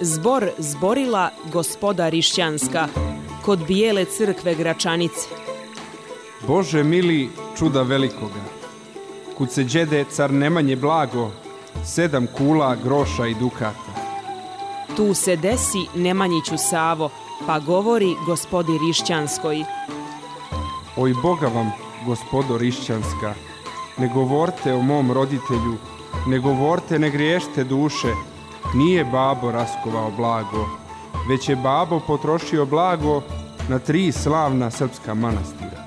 Zbor zborila gospoda Rišćanska kod bijele crkve Gračanice. Bože mili čuda velikoga, kud se đede car Nemanje blago, sedam kula, groša i dukata. Tu se desi Nemanjiću Savo, pa govori gospodi Rišćanskoj. Oj Boga vam, gospodo Rišćanska, ne govorte o mom roditelju, ne govorte, ne griješte duše, nije babo raskovao blago, već je babo potrošio blago na tri slavna srpska manastira.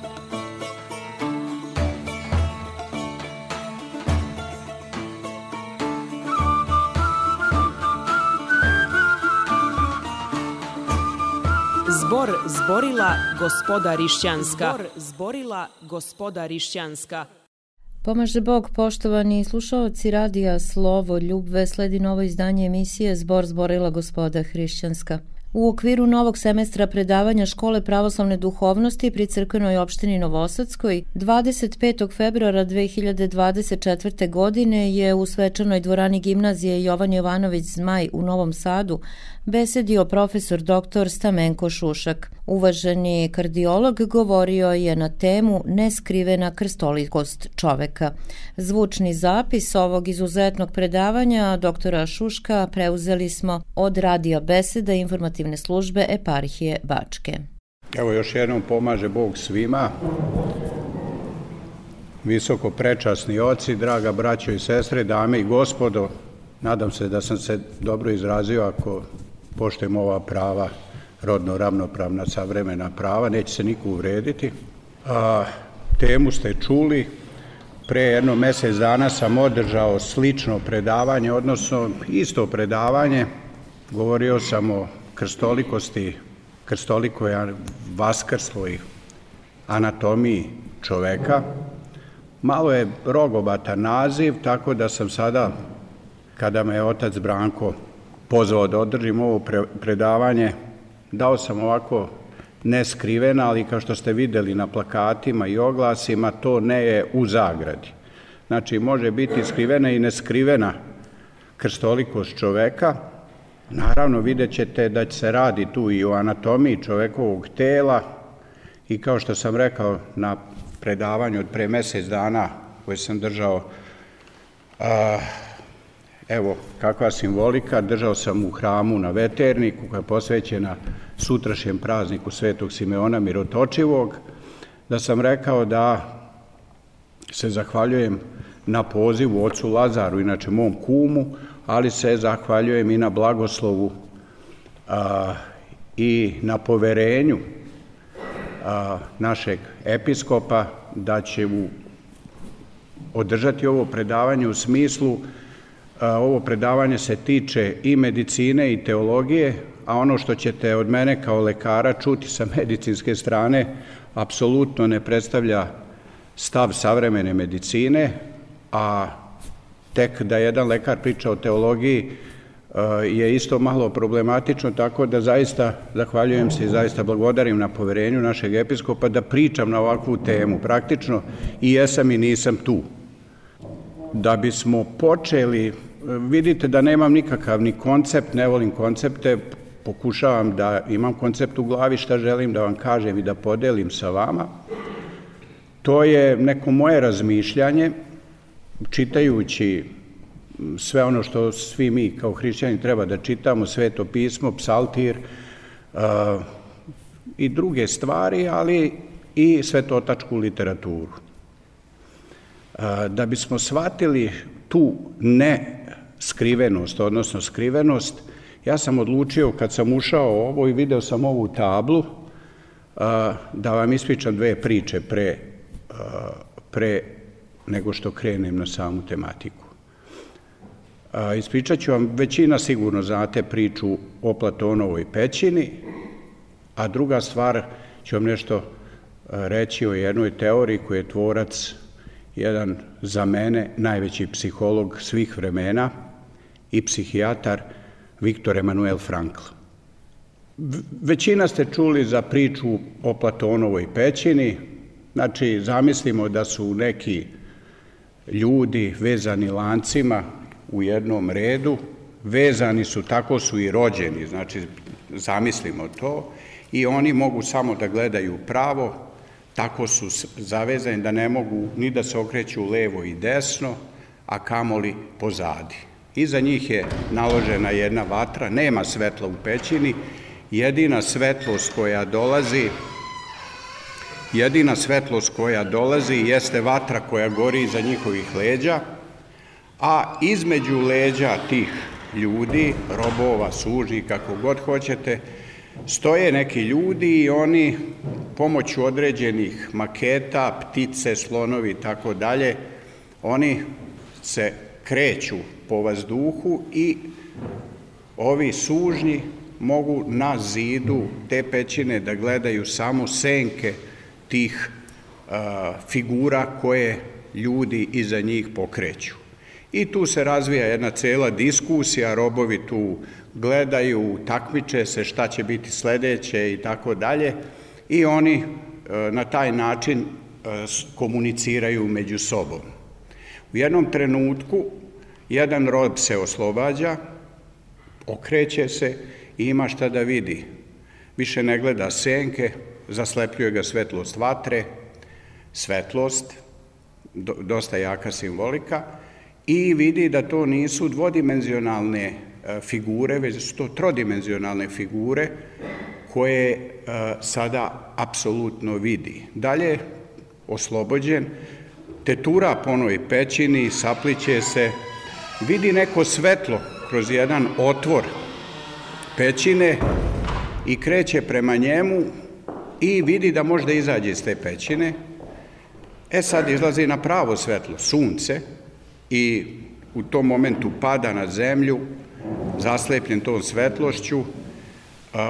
Zbor zborila gospoda Rišćanska. Zbor zborila gospoda Rišćanska. Pomaže Bog, poštovani slušalci radija Slovo Ljubve, sledi novo izdanje emisije Zbor zborila gospoda Hrišćanska. U okviru novog semestra predavanja Škole pravoslavne duhovnosti pri crkvenoj opštini Novosadskoj 25. februara 2024. godine je u svečanoj dvorani gimnazije Jovan Jovanović Zmaj u Novom Sadu besedio profesor dr. Stamenko Šušak. Uvaženi kardiolog govorio je na temu neskrivena krstolikost čoveka. Zvučni zapis ovog izuzetnog predavanja doktora Šuška preuzeli smo od radija beseda informativne službe eparhije Bačke. Evo još jednom pomaže Bog svima. Visoko prečasni oci, draga braćo i sestre, dame i gospodo, nadam se da sam se dobro izrazio ako poštujemo ova prava, rodno ravnopravna savremena prava, neće se niko uvrediti. A, temu ste čuli, pre jedno mesec dana sam održao slično predavanje, odnosno isto predavanje, govorio sam o krstolikosti, krstolikoj vaskrsloj anatomiji čoveka. Malo je rogobatan naziv, tako da sam sada, kada me je otac Branko pozvao da održim ovo predavanje, dao sam ovako neskrivena, ali kao što ste videli na plakatima i oglasima, to ne je u zagradi. Znači, može biti skrivena i neskrivena krstolikost čoveka. Naravno, vidjet ćete da se radi tu i o anatomiji čovekovog tela i kao što sam rekao na predavanju od pre mesec dana koje sam držao a, Evo, kakva simbolika, držao sam u hramu na Veterniku koja je posvećena sutrašnjem prazniku Svetog Simeona Mirotočivog, da sam rekao da se zahvaljujem na pozivu ocu Lazaru, inače mom kumu, ali se zahvaljujem i na blagoslovu a, i na poverenju a, našeg episkopa da će u održati ovo predavanje u smislu ovo predavanje se tiče i medicine i teologije, a ono što ćete od mene kao lekara čuti sa medicinske strane apsolutno ne predstavlja stav savremene medicine, a tek da jedan lekar priča o teologiji je isto malo problematično, tako da zaista zahvaljujem se i zaista blagodarim na poverenju našeg episkopa da pričam na ovakvu temu. Praktično i jesam i nisam tu. Da bismo počeli vidite da nemam nikakav ni koncept, ne volim koncepte, pokušavam da imam koncept u glavi šta želim da vam kažem i da podelim sa vama. To je neko moje razmišljanje, čitajući sve ono što svi mi kao hrišćani treba da čitamo, sveto pismo, psaltir uh, i druge stvari, ali i svetotačku literaturu. Uh, da bismo shvatili tu ne skrivenost, odnosno skrivenost, ja sam odlučio kad sam ušao ovo i video sam ovu tablu, da vam ispričam dve priče pre, pre nego što krenem na samu tematiku. Ispričat ću vam, većina sigurno znate priču o Platonovoj pećini, a druga stvar ću vam nešto reći o jednoj teoriji koju je tvorac jedan za mene najveći psiholog svih vremena, i psihijatar Viktor Emanuel Frankl. Većina ste čuli za priču o Platonovoj pećini, znači zamislimo da su neki ljudi vezani lancima u jednom redu vezani su, tako su i rođeni, znači zamislimo to, i oni mogu samo da gledaju pravo, tako su zavezani da ne mogu ni da se okreću levo i desno, a kamoli pozadi. Iza njih je naložena jedna vatra, nema svetla u pećini, jedina svetlost koja dolazi jedina svetlost koja dolazi jeste vatra koja gori iza njihovih leđa, a između leđa tih ljudi, robova, suži, kako god hoćete, stoje neki ljudi i oni pomoću određenih maketa, ptice, slonovi i tako dalje, oni se kreću po vazduhu i ovi sužnji mogu na zidu te pećine da gledaju samo senke tih figura koje ljudi iza njih pokreću. I tu se razvija jedna cela diskusija, robovi tu gledaju, takmiče se šta će biti sledeće i tako dalje i oni na taj način komuniciraju među sobom. U jednom trenutku jedan rob se oslobađa, okreće se i ima šta da vidi. Više ne gleda senke, zaslepljuje ga svetlost vatre, svetlost, dosta jaka simbolika, i vidi da to nisu dvodimenzionalne e, figure, već su to trodimenzionalne figure koje e, sada apsolutno vidi. Dalje, oslobođen, tetura po onoj pećini, sapliće se, vidi neko svetlo kroz jedan otvor pećine i kreće prema njemu i vidi da može da izađe iz te pećine. E sad izlazi na pravo svetlo, sunce, i u tom momentu pada na zemlju, zaslepljen tom svetlošću,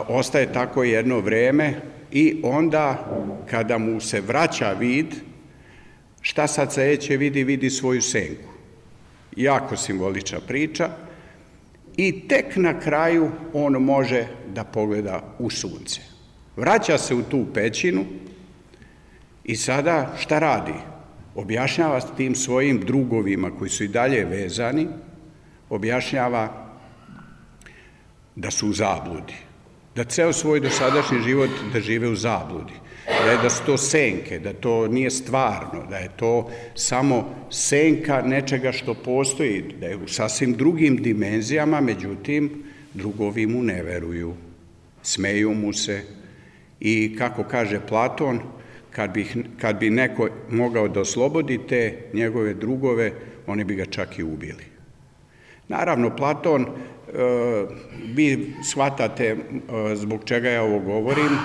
ostaje tako jedno vreme i onda kada mu se vraća vid, šta sad sledeće vidi? Vidi svoju senku. Jako simbolična priča i tek na kraju on može da pogleda u sunce. Vraća se u tu pećinu i sada šta radi? objašnjava tim svojim drugovima koji su i dalje vezani, objašnjava da su u zabludi, da ceo svoj dosadašnji život da žive u zabludi, da, je, da su to senke, da to nije stvarno, da je to samo senka nečega što postoji, da je u sasvim drugim dimenzijama, međutim, drugovi mu ne veruju, smeju mu se i, kako kaže Platon, kad bi, kad bi neko mogao da oslobodi te njegove drugove, oni bi ga čak i ubili. Naravno, Platon, e, vi shvatate e, zbog čega ja ovo govorim,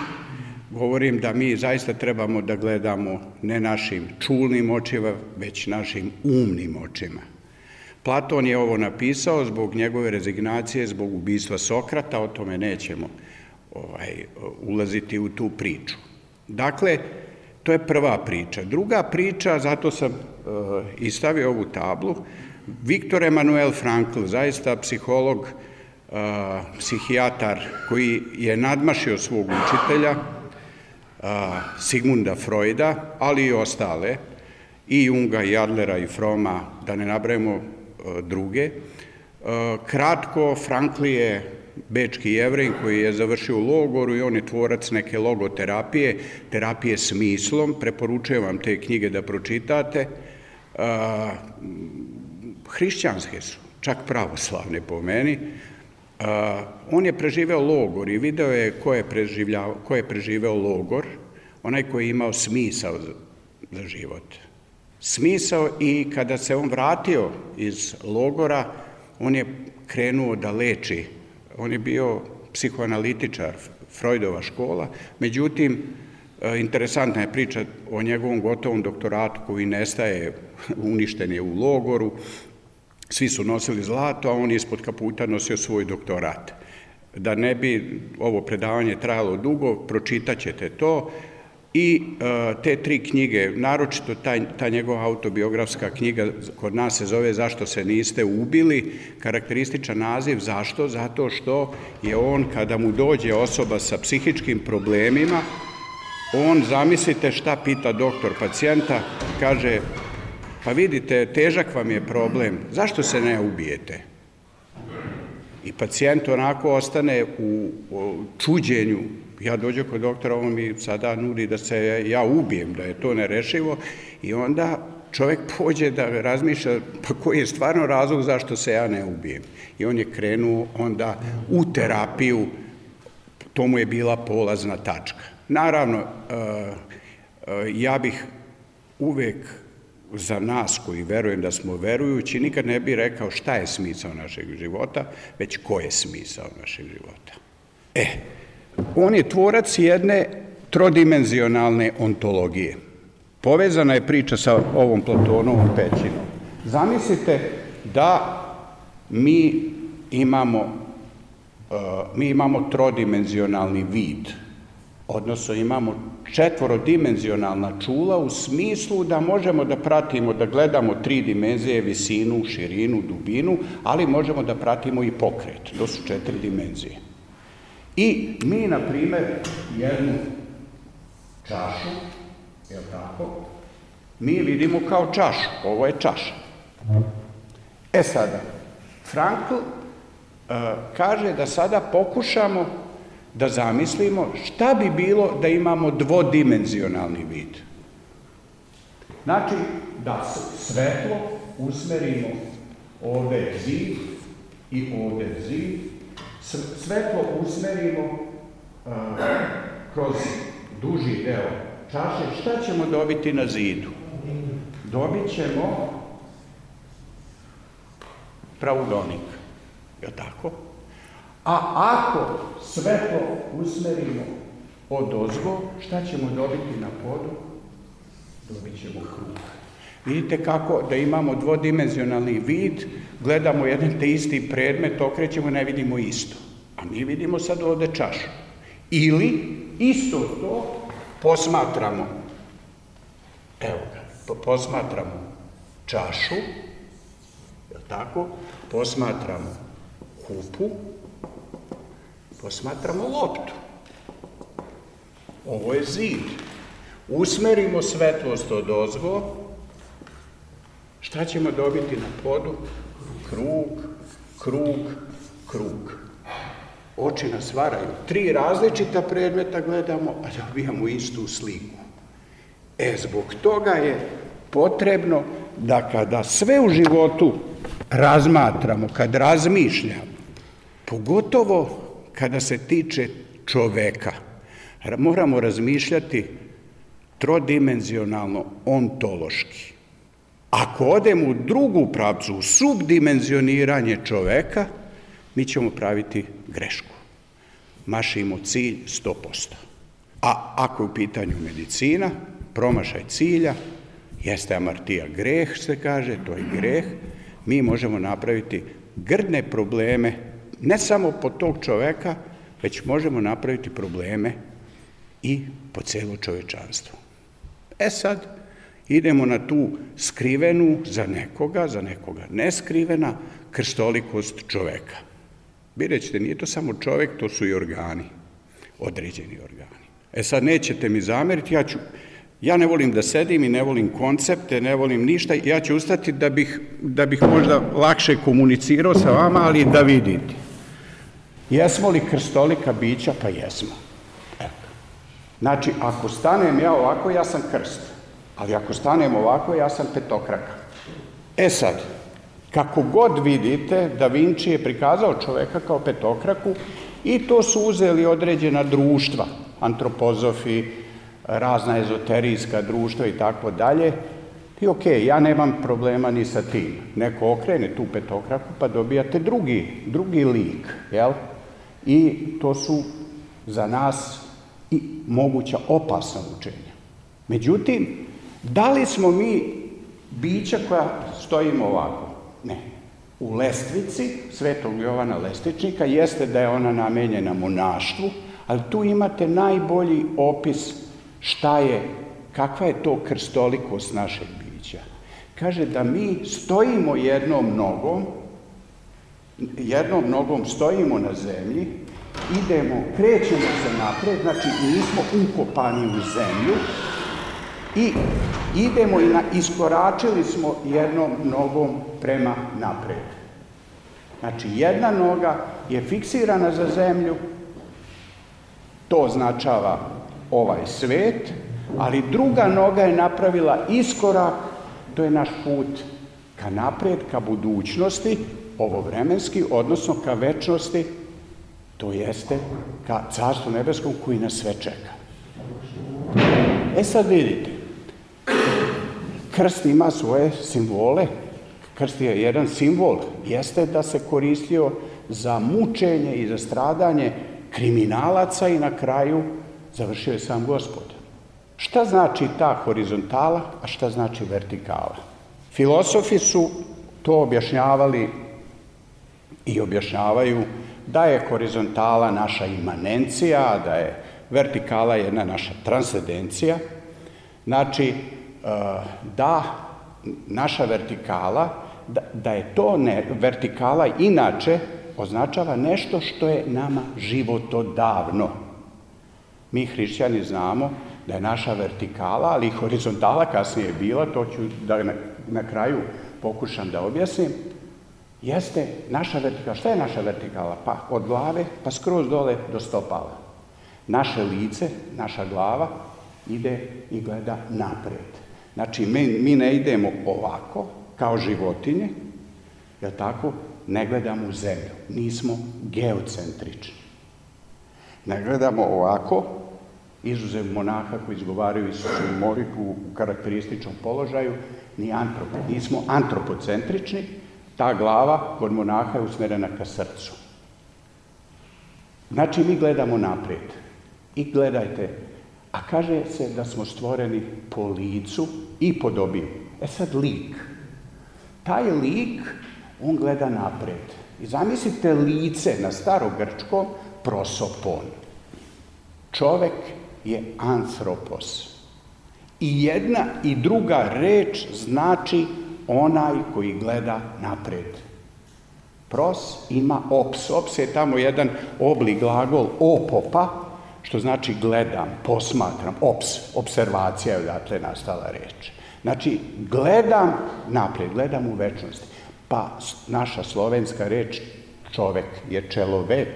govorim da mi zaista trebamo da gledamo ne našim čulnim očima, već našim umnim očima. Platon je ovo napisao zbog njegove rezignacije, zbog ubistva Sokrata, o tome nećemo ovaj, ulaziti u tu priču. Dakle, To je prva priča. Druga priča, zato sam uh, istavio ovu tablu, Viktor Emanuel Frankl, zaista psiholog, uh, psihijatar koji je nadmašio svog učitelja, uh, Sigmunda Freuda, ali i ostale, i Junga, i Adlera, i Froma, da ne nabrajemo druge. Kratko, Frankl je bečki jevrej koji je završio u logoru i on je tvorac neke logoterapije, terapije smislom, preporučujem vam te knjige da pročitate. Hrišćanske su, čak pravoslavne po meni. On je preživeo logor i video je ko je, ko je preživeo logor, onaj koji je imao smisao za život. Smisao i kada se on vratio iz logora, on je krenuo da leči on je bio psihoanalitičar, Freudova škola, međutim, e, interesantna je priča o njegovom gotovom doktoratu koji nestaje, uništen je u logoru, svi su nosili zlato, a on je ispod kaputa nosio svoj doktorat. Da ne bi ovo predavanje trajalo dugo, pročitat ćete to i e, te tri knjige, naročito ta, ta njegova autobiografska knjiga kod nas se zove Zašto se niste ubili, karakterističan naziv, zašto? Zato što je on, kada mu dođe osoba sa psihičkim problemima, on, zamislite šta pita doktor pacijenta, kaže, pa vidite, težak vam je problem, zašto se ne ubijete? I pacijent onako ostane u, u čuđenju. Ja dođem kod doktora, on mi sada nudi da se ja ubijem, da je to nerešivo i onda čovjek pođe da razmišlja pa koji je stvarno razlog zašto se ja ne ubijem. I on je krenuo onda u terapiju, to mu je bila polazna tačka. Naravno, e, e, ja bih uvek za nas koji verujem da smo verujući, nikad ne bi rekao šta je smisao našeg života, već ko je smisao našeg života. E, on je tvorac jedne trodimenzionalne ontologije. Povezana je priča sa ovom Platonovom pećinom. Zamislite da mi imamo, uh, mi imamo trodimenzionalni vid, odnosno imamo četvorodimenzionalna čula u smislu da možemo da pratimo, da gledamo tri dimenzije, visinu, širinu, dubinu, ali možemo da pratimo i pokret. To su četiri dimenzije. I mi, na primer, jednu čašu, je li tako, mi vidimo kao čašu. Ovo je čaša. E sada, Frankl uh, kaže da sada pokušamo da zamislimo šta bi bilo da imamo dvodimenzionalni vid. Znači, da svetlo usmerimo ovde zid i ovde zid, svetlo usmerimo uh, kroz duži deo čaše, šta ćemo dobiti na zidu? Dobit ćemo pravudonik, je tako? A ako svetlo usmerimo od ozgo, šta ćemo dobiti na podu? Dobit ćemo krug. Vidite kako da imamo dvodimenzionalni vid, gledamo jedan te isti predmet, okrećemo, ne vidimo isto. A mi vidimo sad ovde čašu. Ili isto to posmatramo, evo ga, posmatramo čašu, je tako? Posmatramo kupu, posmatramo loptu. Ovo je zid. Usmerimo svetlost od ozgo, šta ćemo dobiti na podu? Krug, krug, krug. Oči nas varaju. Tri različita predmeta gledamo, a dobijamo istu sliku. E, zbog toga je potrebno da kada sve u životu razmatramo, kad razmišljamo, pogotovo kada se tiče čoveka, moramo razmišljati trodimenzionalno, ontološki. Ako odemo u drugu pravcu, u subdimenzioniranje čoveka, mi ćemo praviti grešku. Mašimo cilj 100%. A ako je u pitanju medicina, promašaj cilja, jeste amartija greh, se kaže, to je greh, mi možemo napraviti grdne probleme ne samo po tog čoveka, već možemo napraviti probleme i po celo čovečanstvo. E sad, idemo na tu skrivenu za nekoga, za nekoga neskrivena krstolikost čoveka. Vi rećete, nije to samo čovek, to su i organi, određeni organi. E sad, nećete mi zameriti, ja ću Ja ne volim da sedim i ne volim koncepte, ne volim ništa, ja ću ustati da bih, da bih možda lakše komunicirao sa vama, ali da vidite. Jesmo li krstolika bića? Pa jesmo. Evo. Znači, ako stanem ja ovako, ja sam krst. Ali ako stanem ovako, ja sam petokraka. E sad, kako god vidite, Da Vinci je prikazao čoveka kao petokraku i to su uzeli određena društva, antropozofi, razna ezoterijska društva i tako dalje. I ok, ja nemam problema ni sa tim. Neko okrene tu petokraku pa dobijate drugi, drugi lik, jel? I to su za nas i moguća opasna učenja. Međutim, da li smo mi bića koja stojimo ovako? Ne. U lestvici Svetog Jovana Lestičnika jeste da je ona namenjena monaštvu, ali tu imate najbolji opis šta je, kakva je to krstolikost našeg bića. Kaže da mi stojimo jednom nogom, jednom nogom stojimo na zemlji, idemo, krećemo se napred, znači nismo ukopani u zemlju i idemo i na, iskoračili smo jednom nogom prema napred. Znači, jedna noga je fiksirana za zemlju, to označava ovaj svet, ali druga noga je napravila iskorak, to je naš put ka napred, ka budućnosti, ovo vremenski, odnosno ka večnosti, to jeste ka carstvu nebeskom koji nas sve čeka. E sad vidite, krst ima svoje simbole, krst je jedan simbol, jeste da se koristio za mučenje i za stradanje kriminalaca i na kraju završio je sam gospod. Šta znači ta horizontala, a šta znači vertikala? Filosofi su to objašnjavali i objašnjavaju da je horizontala naša imanencija, da je vertikala jedna naša transcendencija. Znači, da naša vertikala, da, da je to ne, vertikala inače označava nešto što je nama životodavno. Mi hrišćani znamo da je naša vertikala, ali horizontala kasnije je bila, to ću da na, na kraju pokušam da objasnim, jeste naša vertikala. Šta je naša vertikala? Pa od glave pa skroz dole do stopala. Naše lice, naša glava ide i gleda napred. Znači, mi, mi ne idemo ovako, kao životinje, jer tako, ne gledamo u zemlju. Nismo geocentrični. Ne gledamo ovako, izuzev monaha koji izgovaraju Isusovu molitvu u karakterističnom položaju, ni antropo, nismo antropocentrični, ta glava kod monaha je usmerena ka srcu. Znači, mi gledamo napred. I gledajte, a kaže se da smo stvoreni po licu i po dobiju. E sad lik. Taj lik, on gleda napred. I zamislite lice na starogrčkom prosopon. Čovek je anthropos. I jedna i druga reč znači onaj koji gleda napred. Pros ima ops. Ops je tamo jedan oblik glagol opopa, što znači gledam, posmatram, ops, observacija je odatle nastala reč. Znači, gledam napred, gledam u večnosti. Pa naša slovenska reč čovek je čelovek,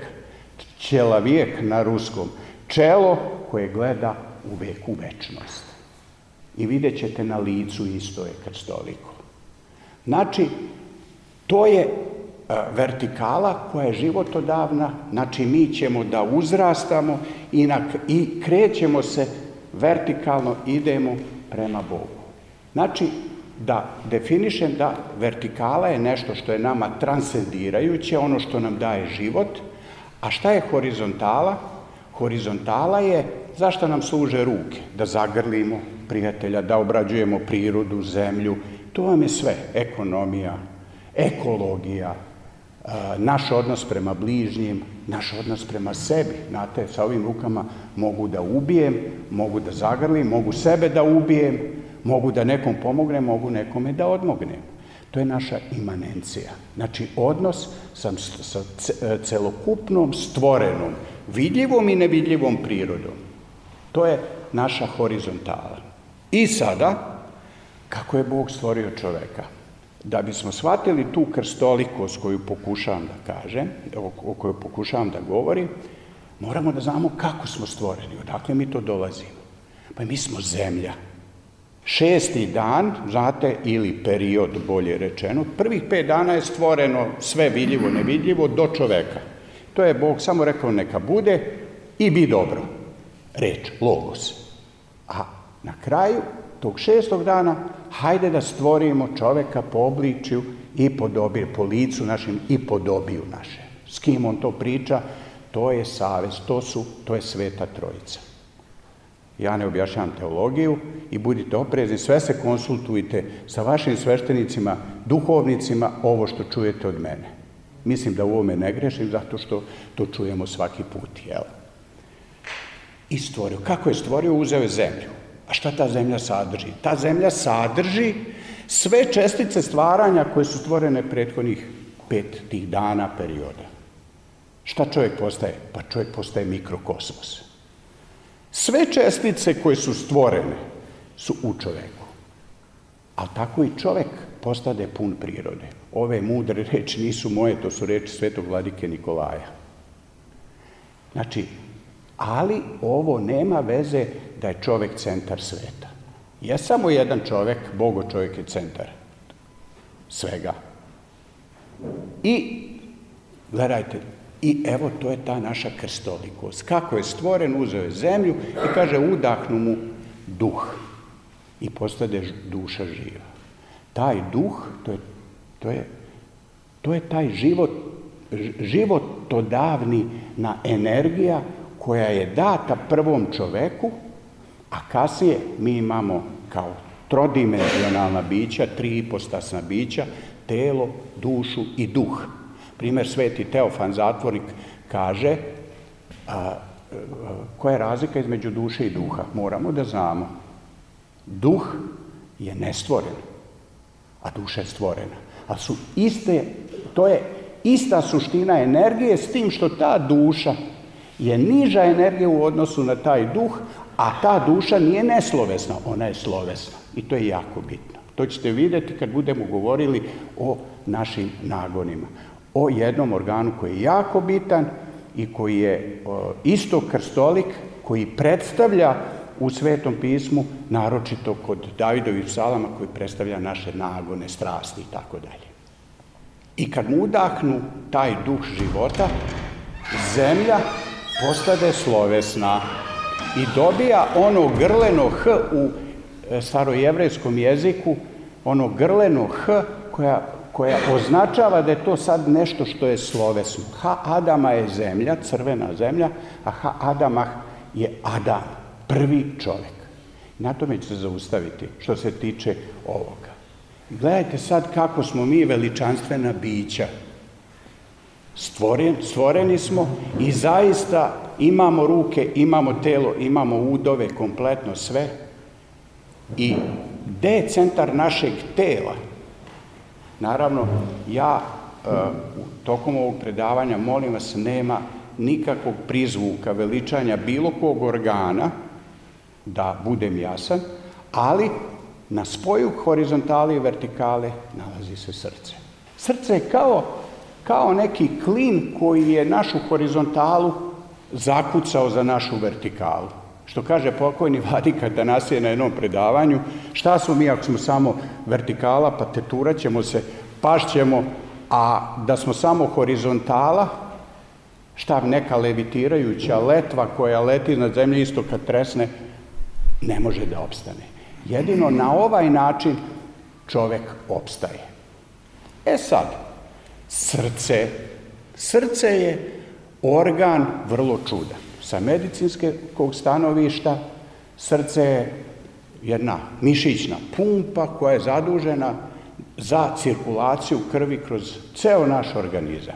čelavijek na ruskom. Čelo koje gleda uvek u večnost. I vidjet ćete na licu isto je krstoliko. Znači, to je vertikala koja je životodavna, znači mi ćemo da uzrastamo i, na, i krećemo se vertikalno, idemo prema Bogu. Znači, da definišem da vertikala je nešto što je nama transcendirajuće, ono što nam daje život, a šta je horizontala? Horizontala je zašto nam služe ruke? Da zagrlimo prijatelja, da obrađujemo prirodu, zemlju. To vam je sve. Ekonomija, ekologija, naš odnos prema bližnjim, naš odnos prema sebi. Znate, sa ovim rukama mogu da ubijem, mogu da zagrlim, mogu sebe da ubijem, mogu da nekom pomognem, mogu nekome da odmognem. To je naša imanencija. Znači, odnos sa, sa celokupnom stvorenom, vidljivom i nevidljivom prirodom. To je naša horizontala. I sada, kako je Bog stvorio čoveka? Da bismo shvatili tu krstolikost koju pokušavam da kažem, o kojoj pokušavam da govorim, moramo da znamo kako smo stvoreni, odakle mi to dolazimo. Pa mi smo zemlja. Šesti dan, znate, ili period, bolje rečeno, prvih pet dana je stvoreno sve vidljivo, nevidljivo do čoveka. To je Bog samo rekao neka bude i bi dobro. Reč, logos. A na kraju tog šestog dana, hajde da stvorimo čoveka po obličju i po dobi, po licu našim i po dobiju naše. S kim on to priča? To je savez, to su, to je sveta trojica. Ja ne objašnjam teologiju i budite oprezni, sve se konsultujte sa vašim sveštenicima, duhovnicima, ovo što čujete od mene. Mislim da u ovome ne grešim, zato što to čujemo svaki put, jel? I stvorio. Kako je stvorio? Uzeo je zemlju. A šta ta zemlja sadrži? Ta zemlja sadrži sve čestice stvaranja koje su stvorene prethodnih pet tih dana perioda. Šta čovjek postaje? Pa čovjek postaje mikrokosmos. Sve čestice koje su stvorene su u čoveku. A tako i čovek postade pun prirode. ove mudre reči nisu moje, to su reči svetog vladike Nikolaja. Znači, ali ovo nema veze da je čovek centar sveta. Je samo jedan čovek, Bogo čovjek je centar svega. I, gledajte, i evo to je ta naša krstolikost. Kako je stvoren, uzeo je zemlju i kaže udahnu mu duh i postade duša živa. Taj duh, to je, to je, to je taj život, životodavni na energija koja je data prvom čoveku, a kasnije mi imamo kao trodimenzionalna bića, tri ipostasna bića, telo, dušu i duh. Primer sveti Teofan Zatvornik kaže a, a, koja je razlika između duše i duha. Moramo da znamo. Duh je nestvoren, a duša je stvorena. A su iste, to je ista suština energije s tim što ta duša je niža energija u odnosu na taj duh, a ta duša nije neslovesna, ona je slovesna. I to je jako bitno. To ćete vidjeti kad budemo govorili o našim nagonima. O jednom organu koji je jako bitan i koji je isto krstolik, koji predstavlja u Svetom pismu, naročito kod Davidovih psalama koji predstavlja naše nagone, strasti i tako dalje. I kad mu udahnu taj duh života, zemlja postade slovesna i dobija ono grleno H u e, starojevrejskom jeziku, ono grleno H koja, koja označava da je to sad nešto što je slovesno. H Adama je zemlja, crvena zemlja, a H Adamah je Adam, prvi čovek. Na tome će se zaustaviti što se tiče ovoga. Gledajte sad kako smo mi veličanstvena bića. Stvoren, stvoreni smo i zaista imamo ruke, imamo telo, imamo udove, kompletno sve. I gde je centar našeg tela? Naravno, ja uh, tokom ovog predavanja, molim vas, nema nikakvog prizvuka veličanja bilo kog organa, da budem jasan, ali na spoju horizontale i vertikale nalazi se srce. Srce je kao kao neki klin koji je našu horizontalu zakucao za našu vertikalu. Što kaže pokojni vladika da nas je na jednom predavanju, šta smo mi ako smo samo vertikala, pa teturat ćemo se, pašćemo, a da smo samo horizontala, šta neka levitirajuća letva koja leti na zemlji isto kad tresne, ne može da opstane. Jedino na ovaj način čovek opstaje. E sad, Srce. Srce je organ vrlo čudan. Sa medicinskog stanovišta srce je jedna mišićna pumpa koja je zadužena za cirkulaciju krvi kroz ceo naš organizam.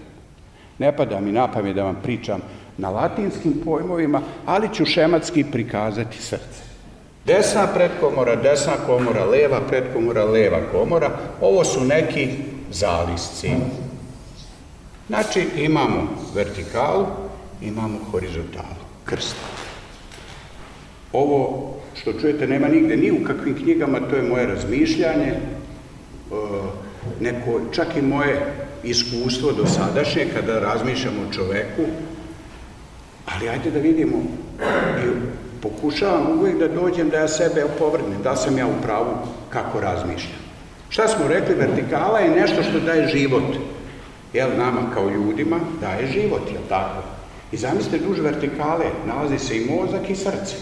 Ne pada mi na pamet da vam pričam na latinskim pojmovima, ali ću šematski prikazati srce. Desna predkomora, desna komora, leva predkomora, leva komora, ovo su neki zalisci. Znači, imamo vertikalu, imamo horizontalu, krst. Ovo što čujete nema nigde ni u kakvim knjigama, to je moje razmišljanje, e, neko, čak i moje iskustvo do sadašnje kada razmišljam o čoveku, ali ajde da vidimo i pokušavam uvijek da dođem da ja sebe opovrnem, da sam ja u pravu kako razmišljam. Šta smo rekli, vertikala je nešto što daje život jel, nama kao ljudima daje život, jel tako? I zamislite, duž vertikale nalazi se i mozak i srce.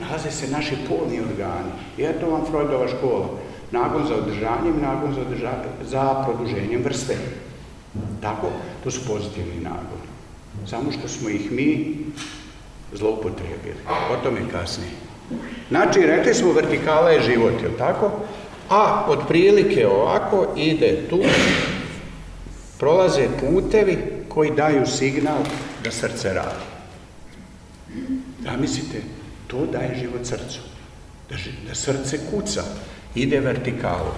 Nalaze se naši polni organi. I eto vam Freudova škola. Nagon za održanjem, nagon za, održa, za produženjem vrste. Tako, to su pozitivni nagoni. Samo što smo ih mi zloupotrebili. O tome kasnije. Znači, rekli smo, vertikala je život, je tako? A otprilike ovako ide tu prolaze putevi koji daju signal da srce radi. Da mislite, to daje život srcu. Da, da srce kuca, ide vertikalo.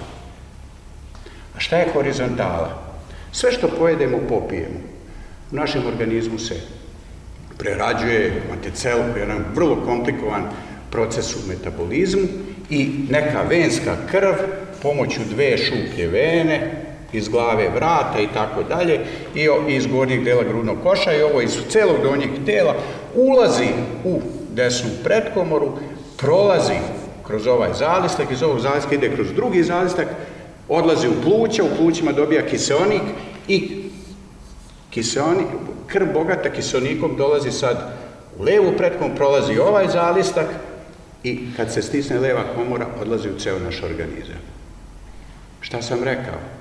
A šta je horizontala? Sve što pojedemo, popijemo. U našem organizmu se prerađuje, imate celu, jedan vrlo komplikovan proces u metabolizmu i neka venska krv pomoću dve šuplje vene iz glave vrata i tako dalje i iz gornjeg dela grudnog koša i ovo iz celog donjeg tela ulazi u desnu predkomoru, prolazi kroz ovaj zalistak, iz ovog zalistka ide kroz drugi zalistak, odlazi u pluća, u plućima dobija kiseonik i kiseonik, krv bogata kiseonikom dolazi sad u levu pretkom, prolazi ovaj zalistak i kad se stisne leva komora, odlazi u ceo naš organizam. Šta sam rekao?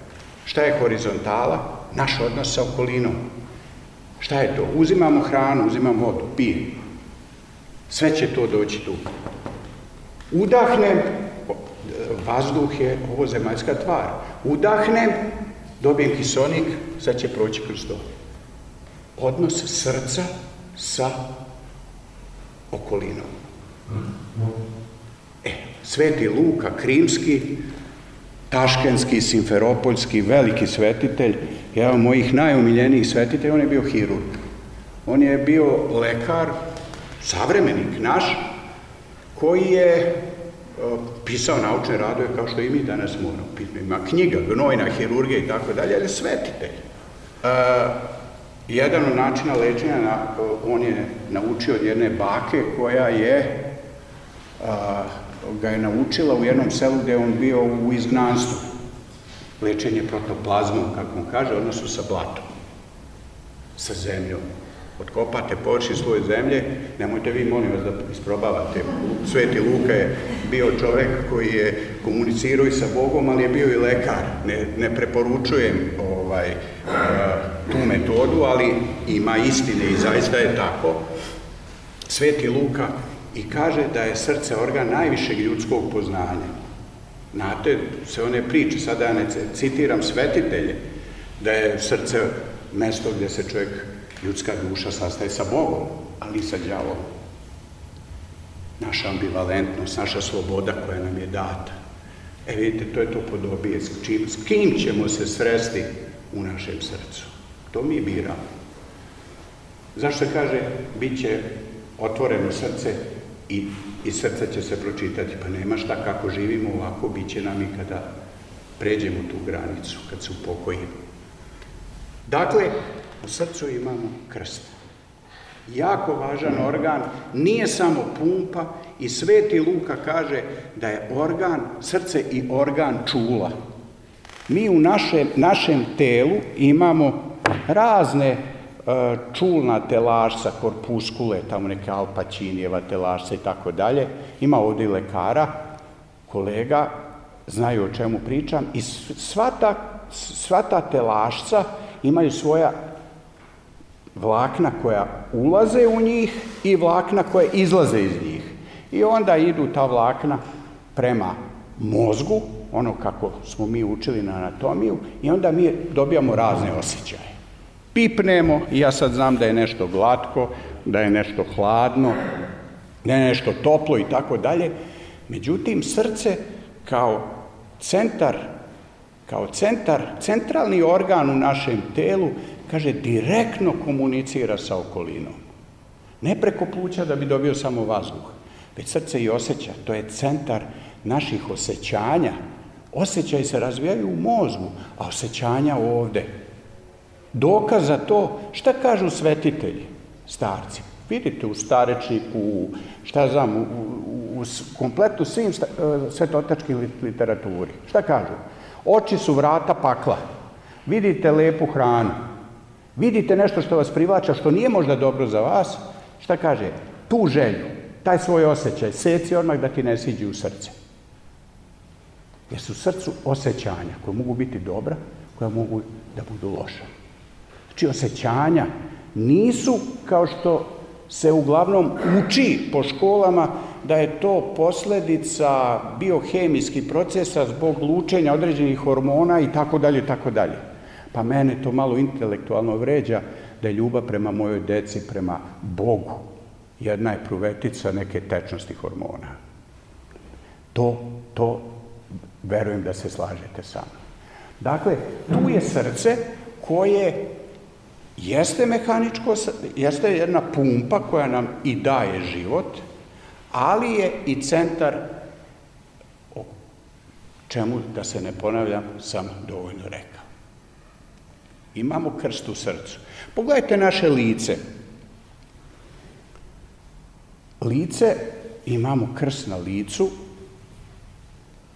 Šta je horizontala? Naš odnos sa okolinom. Šta je to? Uzimamo hranu, uzimamo vodu, pijemo. Sve će to doći tu. Udahnem, vazduh je ovo zemaljska tvar. Udahnem, dobijem kisonik, sad će proći kroz to. Odnos srca sa okolinom. E, Sveti Luka Krimski, Taškenski, Simferopoljski, veliki svetitelj, jedan od mojih najomiljenijih svetitelja, on je bio hirurg. On je bio lekar, savremenik naš, koji je pisao naučne radove kao što i mi danas moramo. Ima knjiga, gnojna hirurgija i tako dalje, ali svetitelj. E, jedan od načina lečenja, na, on je naučio od jedne bake koja je a, ga je naučila u jednom selu gde je on bio u izgnanstvu. Lečenje protoplazmom, kako on kaže, odnosu sa blatom, sa zemljom. Otkopate površi svoje zemlje, nemojte vi, molim vas, da isprobavate. Sveti Luka je bio čovek koji je komunicirao i sa Bogom, ali je bio i lekar. Ne, ne preporučujem ovaj, tu metodu, ali ima istine i zaista je tako. Sveti Luka i kaže da je srce organ najvišeg ljudskog poznanja. Znate, sve one priče, sada ja ne citiram svetitelje, da je srce mesto gde se čovjek, ljudska duša sastaje sa Bogom, ali i sa djavom. Naša ambivalentnost, naša sloboda koja nam je data. E vidite, to je to podobije. S, čim, s kim ćemo se sresti u našem srcu? To mi biramo. Zašto se kaže, bit će otvoreno srce i, i srce će se pročitati. Pa nema šta kako živimo ovako, bit će nam i kada pređemo tu granicu, kad se upokojimo. Dakle, u srcu imamo krst. Jako važan organ, nije samo pumpa i Sveti Luka kaže da je organ, srce i organ čula. Mi u našem, našem telu imamo razne čulna telašca, korpuskule, tamo neke alpačinijeva telašca i tako dalje. Ima ovde i lekara, kolega, znaju o čemu pričam i sva ta, sva ta telašca imaju svoja vlakna koja ulaze u njih i vlakna koje izlaze iz njih. I onda idu ta vlakna prema mozgu, ono kako smo mi učili na anatomiju, i onda mi dobijamo razne osjećaje pipnemo i ja sad znam da je nešto glatko, da je nešto hladno, da je nešto toplo i tako dalje. Međutim, srce kao centar, kao centar, centralni organ u našem telu, kaže, direktno komunicira sa okolinom. Ne preko pluća da bi dobio samo vazduh, već srce i osjeća. To je centar naših osjećanja. Osjećaj se razvijaju u mozgu, a osjećanja ovde dokaz za to šta kažu svetitelji, starci. Vidite u starečniku, u, šta znam, u, u, u kompletu svim sta, e, svetotačkim literaturi. Šta kažu? Oči su vrata pakla. Vidite lepu hranu. Vidite nešto što vas privlača, što nije možda dobro za vas. Šta kaže? Tu želju, taj svoj osjećaj, seci odmah da ti ne siđi u srce. Jer su srcu osjećanja koje mogu biti dobra, koja mogu da budu loša znači osjećanja, nisu kao što se uglavnom uči po školama da je to posledica biohemijskih procesa zbog lučenja određenih hormona i tako dalje, tako dalje. Pa mene to malo intelektualno vređa da je ljubav prema mojoj deci, prema Bogu, jedna je pruvetica neke tečnosti hormona. To, to verujem da se slažete sa mnom. Dakle, tu je srce koje Jeste mehaničko, jeste jedna pumpa koja nam i daje život, ali je i centar o čemu, da se ne ponavljam, sam dovoljno rekao. Imamo krst u srcu. Pogledajte naše lice. Lice, imamo krst na licu,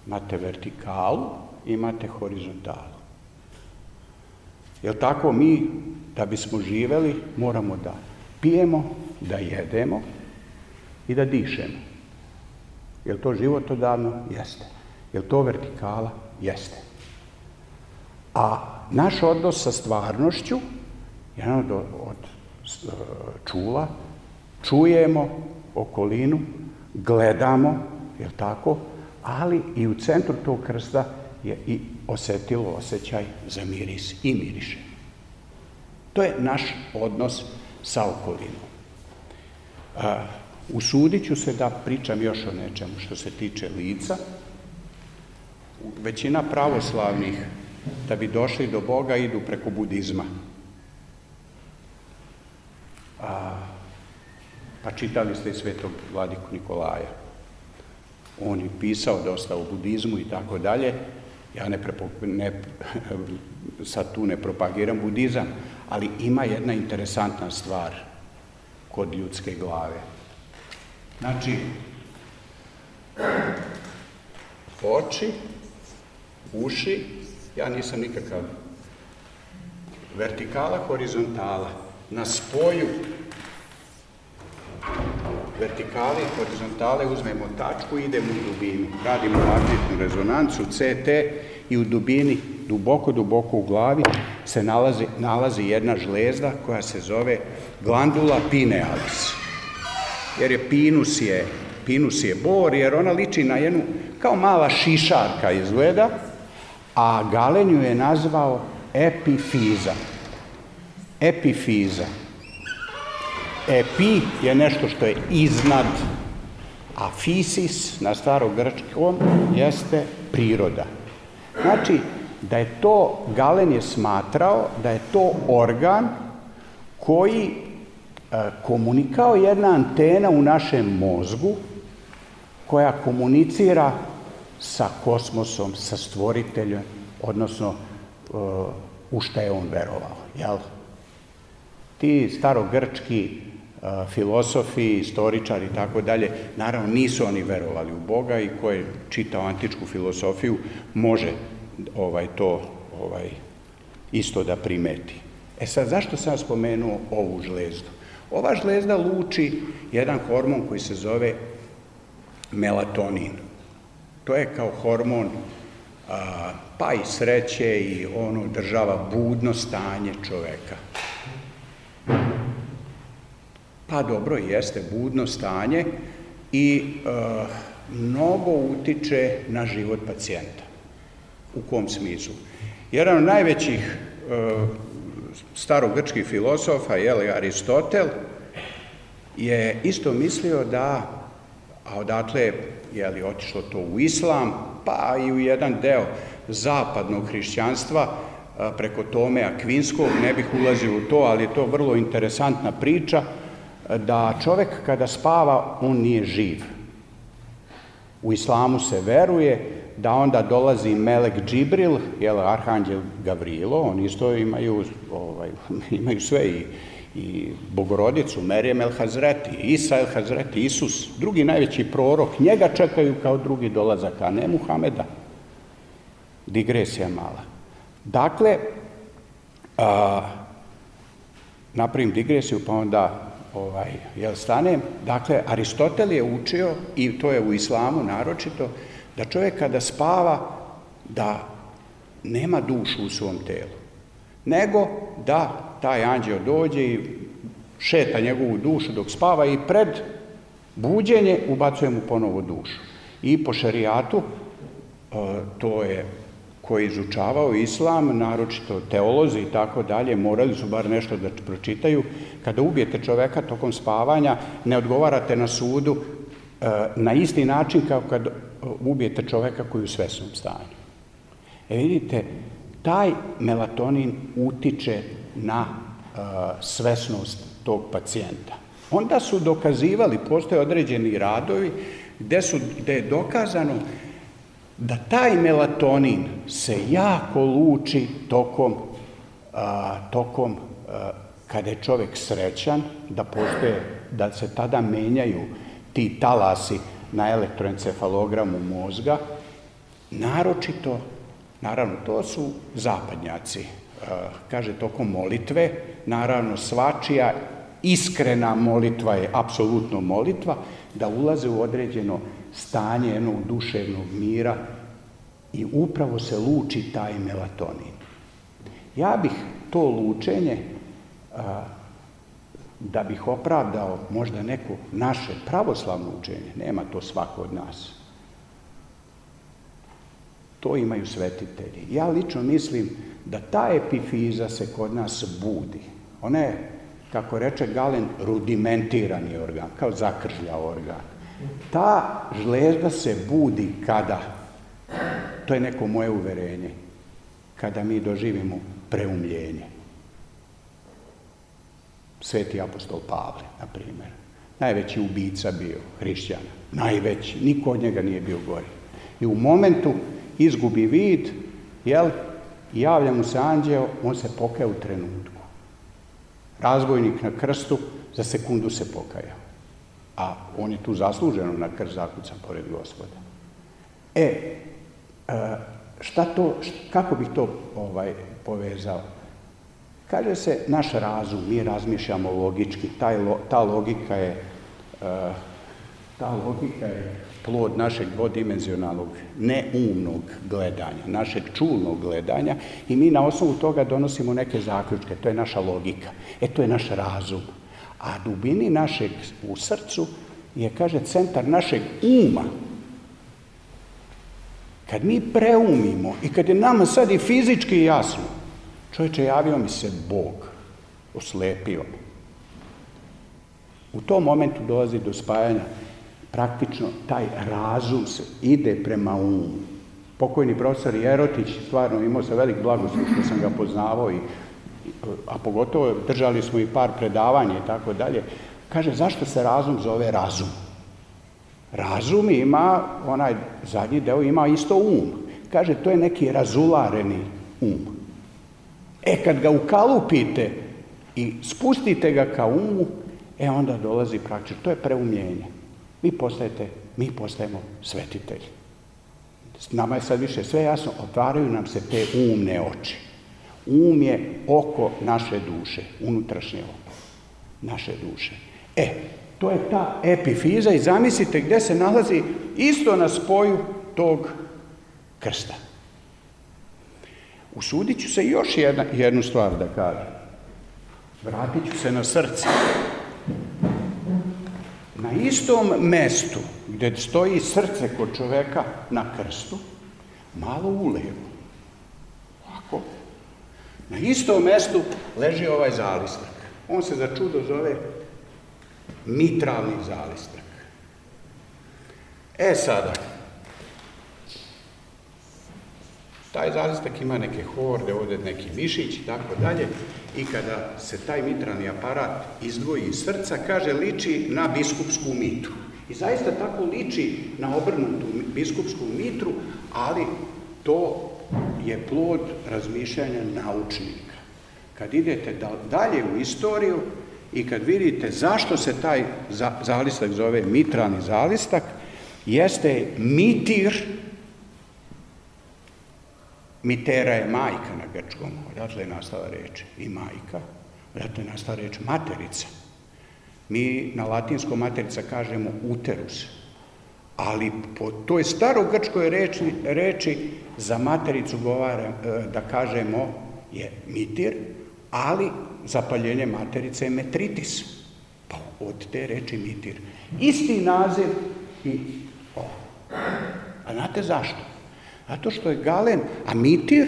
imate vertikalu, imate horizontalu. Jel tako mi, da bismo živeli, moramo da pijemo, da jedemo i da dišemo. Jel to životodavno? Jeste. Jel to vertikala? Jeste. A naš odnos sa stvarnošću, jedan od, od čula, čujemo okolinu, gledamo, je tako, ali i u centru tog krsta je i osetilo osjećaj za miris i miriše. To je naš odnos sa okolinom. A, usudit ću se da pričam još o nečemu što se tiče lica. Većina pravoslavnih da bi došli do Boga idu preko budizma. A, pa čitali ste i svetog vladiku Nikolaja. On je pisao dosta o budizmu i tako dalje. Ja ne, prepo, ne, sad tu ne propagiram budizam, ali ima jedna interesantna stvar kod ljudske glave. Znači, oči, uši, ja nisam nikakav vertikala, horizontala. Na spoju vertikale i horizontale uzmemo tačku i idemo u dubinu. Radimo magnetnu rezonancu, CT i u dubini, duboko, duboko u glavi se nalazi, nalazi jedna žlezda koja se zove glandula pinealis. Jer je pinus je, pinus je bor, jer ona liči na jednu, kao mala šišarka izgleda, a Galenju je nazvao epifiza. Epifiza. Epi je nešto što je iznad, a fisis na starogrčkom jeste priroda. Znači, da je to, Galen je smatrao da je to organ koji e, komunikao jedna antena u našem mozgu koja komunicira sa kosmosom, sa stvoriteljem, odnosno uh, u šta je on verovao. Jel? Ti starogrčki filosofi, istoričari i tako dalje, naravno nisu oni verovali u Boga i ko je čitao antičku filosofiju može ovaj to ovaj isto da primeti. E sad, zašto sam spomenuo ovu žlezdu? Ova žlezda luči jedan hormon koji se zove melatonin. To je kao hormon a, pa i sreće i ono država budno stanje čoveka. Pa dobro, jeste budno stanje i a, mnogo utiče na život pacijenta. U kom smislu? Jedan od najvećih a, starogrčkih filosofa, jeli Aristotel, je isto mislio da, a odatle je li otišlo to u islam, pa i u jedan deo zapadnog hrišćanstva, preko Tome Akvinskog, ne bih ulazio u to, ali je to vrlo interesantna priča, da čovek kada spava, on nije živ. U islamu se veruje da onda dolazi Melek Džibril, jel, Arhanđel Gavrilo, oni isto imaju, ovaj, imaju sve i i Bogorodicu, Merijem El Hazreti, Isa El Hazreti, Isus, drugi najveći prorok, njega čekaju kao drugi dolazak, a ne Muhameda. Digresija mala. Dakle, a, napravim digresiju, pa onda ovaj, jel stanem. Dakle, Aristotel je učio, i to je u islamu naročito, da čovjek kada spava, da nema dušu u svom telu, nego da taj anđeo dođe i šeta njegovu dušu dok spava i pred buđenje ubacuje mu ponovo dušu. I po šerijatu, e, to je koji izučavao islam, naročito teolozi i tako dalje, morali su bar nešto da pročitaju. Kada ubijete čoveka tokom spavanja, ne odgovarate na sudu e, na isti način kao kad ubijete čoveka koji je u svesnom stanju. E vidite, taj melatonin utiče na uh, svesnost tog pacijenta. Onda su dokazivali, postoje određeni radovi gde, su, gde je dokazano da taj melatonin se jako luči tokom a, tokom a, kada je čovek srećan, da postoje, da se tada menjaju ti talasi na elektroencefalogramu mozga, naročito, naravno, to su zapadnjaci, kaže tokom molitve, naravno svačija iskrena molitva je apsolutno molitva, da ulaze u određeno stanje jednog duševnog mira i upravo se luči taj melatonin. Ja bih to lučenje, a, da bih opravdao možda neko naše pravoslavno učenje, nema to svako od nas. To imaju svetitelji. Ja lično mislim da ta epifiza se kod nas budi. Ona je, kako reče Galen, rudimentirani organ, kao zakržlja organ. Ta žlezda se budi kada, to je neko moje uverenje, kada mi doživimo preumljenje. Sveti apostol Pavle, na primjer. Najveći ubica bio, hrišćana. Najveći. Niko od njega nije bio gori. I u momentu izgubi vid, jel, javlja mu se anđeo, on se pokaja u trenutku. Razbojnik na krstu, za sekundu se pokajao. A on je tu zasluženo na krst zakucan pored gospoda. E, e šta to, kako bih to ovaj, povezao? Kaže se naš razum, mi razmišljamo logički, taj, ta logika je e, ta logika je plod našeg dvodimenzionalnog, neumnog gledanja, našeg čulnog gledanja i mi na osnovu toga donosimo neke zaključke, to je naša logika, e to je naš razum. A dubini našeg u srcu je, kaže, centar našeg uma. Kad mi preumimo i kad je nama sad i fizički jasno, čovječe, javio mi se Bog, oslepio me. U tom momentu dolazi do spajanja praktično taj razum se ide prema umu. Pokojni profesor Jerotić stvarno imao se velik blagoslov što sam ga poznavao i a pogotovo držali smo i par predavanja i tako dalje. Kaže, zašto se razum zove razum? Razum ima, onaj zadnji deo ima isto um. Kaže, to je neki razulareni um. E, kad ga ukalupite i spustite ga ka umu, e, onda dolazi praktično, to je preumljenje. Vi postajete, mi postajemo svetitelji. Nama je sad više sve jasno, otvaraju nam se te umne oči. Um je oko naše duše, unutrašnje oko naše duše. E, to je ta epifiza i zamislite gde se nalazi isto na spoju tog krsta. Usudit ću se još jedna, jednu stvar da kažem. Vratit ću se na srce. Na istom mestu gde stoji srce kod čoveka na krstu, malo ulevo, na istom mestu leži ovaj zalistak. On se za čudo zove mitralni zalistak. E sada, taj zalistak ima neke horde, ovde neki mišić i tako dalje, i kada se taj mitralni aparat izdvoji iz srca, kaže, liči na biskupsku mitru. I zaista tako liči na obrnutu biskupsku mitru, ali to je plod razmišljanja naučnika. Kad idete dalje u istoriju i kad vidite zašto se taj zalistak zove mitrani zalistak, jeste mitir, Mitera je majka na grčkom, odatle je nastala reč i majka, odatle je nastala reč materica. Mi na latinskom materica kažemo uterus, ali po toj starogrčkoj reči, reči za matericu govara, e, da kažemo je mitir, ali zapaljenje materice je metritis. Pa od te reči mitir. Isti naziv i o. A znate zašto? Zato što je Galen, a mitir,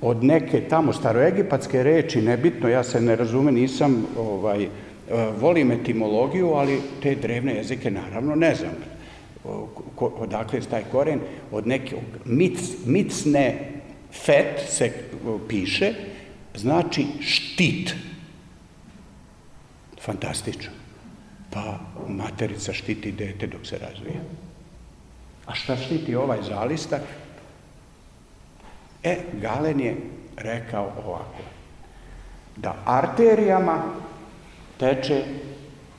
od neke tamo staroegipatske reči, nebitno, ja se ne razume, nisam, ovaj, e, volim etimologiju, ali te drevne jezike naravno ne znam odakle je taj koren, od neke mic, micne fet se piše, znači štit. Fantastično. Pa materica štiti dete dok se razvija. A šta štiti ovaj zalistak? E, Galen je rekao ovako. da arterijama teče,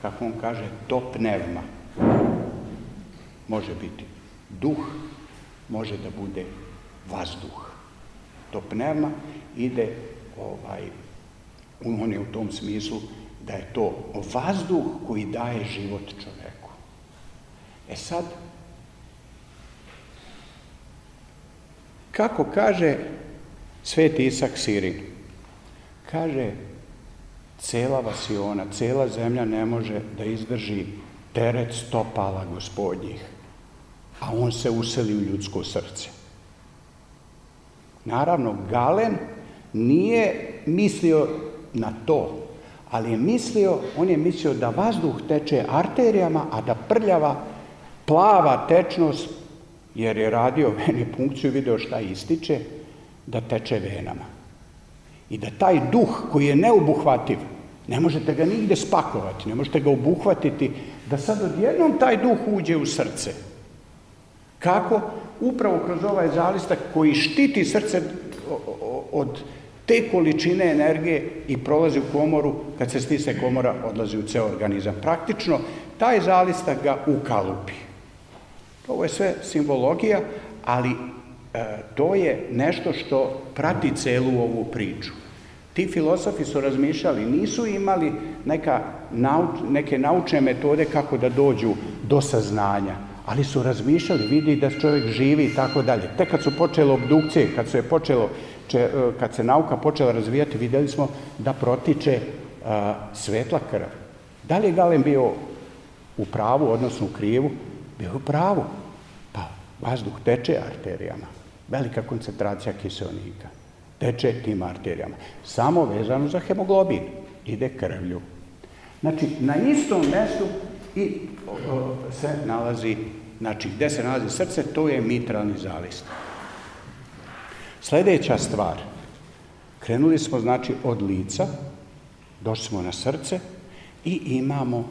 kako on kaže, to pnevma. Može biti duh, može da bude vazduh. To pnevma ide ovaj, on je u tom smislu da je to vazduh koji daje život čoveku. E sad, kako kaže sveti Isak Sirin, kaže, cela vasiona, cela zemlja ne može da izdrži teret stopala gospodnjih, a on se useli u ljudsko srce. Naravno, Galen nije mislio na to, ali je mislio, on je mislio da vazduh teče arterijama, a da prljava plava tečnost, jer je radio venipunkciju video šta ističe, da teče venama. I da taj duh koji je neubuhvativ, ne možete ga nigde spakovati, ne možete ga obuhvatiti, da sad odjednom taj duh uđe u srce. Kako? Upravo kroz ovaj zalistak koji štiti srce od te količine energije i prolazi u komoru, kad se stise komora, odlazi u ceo organizam. Praktično, taj zalistak ga ukalupi. Ovo je sve simbologija, ali e, to je nešto što prati celu ovu priču. Ti filosofi su razmišljali, nisu imali neka, nauč, neke naučne metode kako da dođu do saznanja, ali su razmišljali, vidi da čovjek živi i tako dalje. Tek kad su počele obdukcije, kad su je počelo če, e, kad se nauka počela razvijati, videli smo da protiče a, svetla krv. Da li je Galen bio u pravu, odnosno u krivu? Bio u pravu. Pa vazduh teče arterijama. Velika koncentracija kiselnika. Teče tim arterijama. Samo vezano za hemoglobin. Ide krvlju. Znači, na istom mestu i se nalazi, znači, gde se nalazi srce, to je mitralni zalist. Sledeća stvar, krenuli smo znači od lica, došli smo na srce i imamo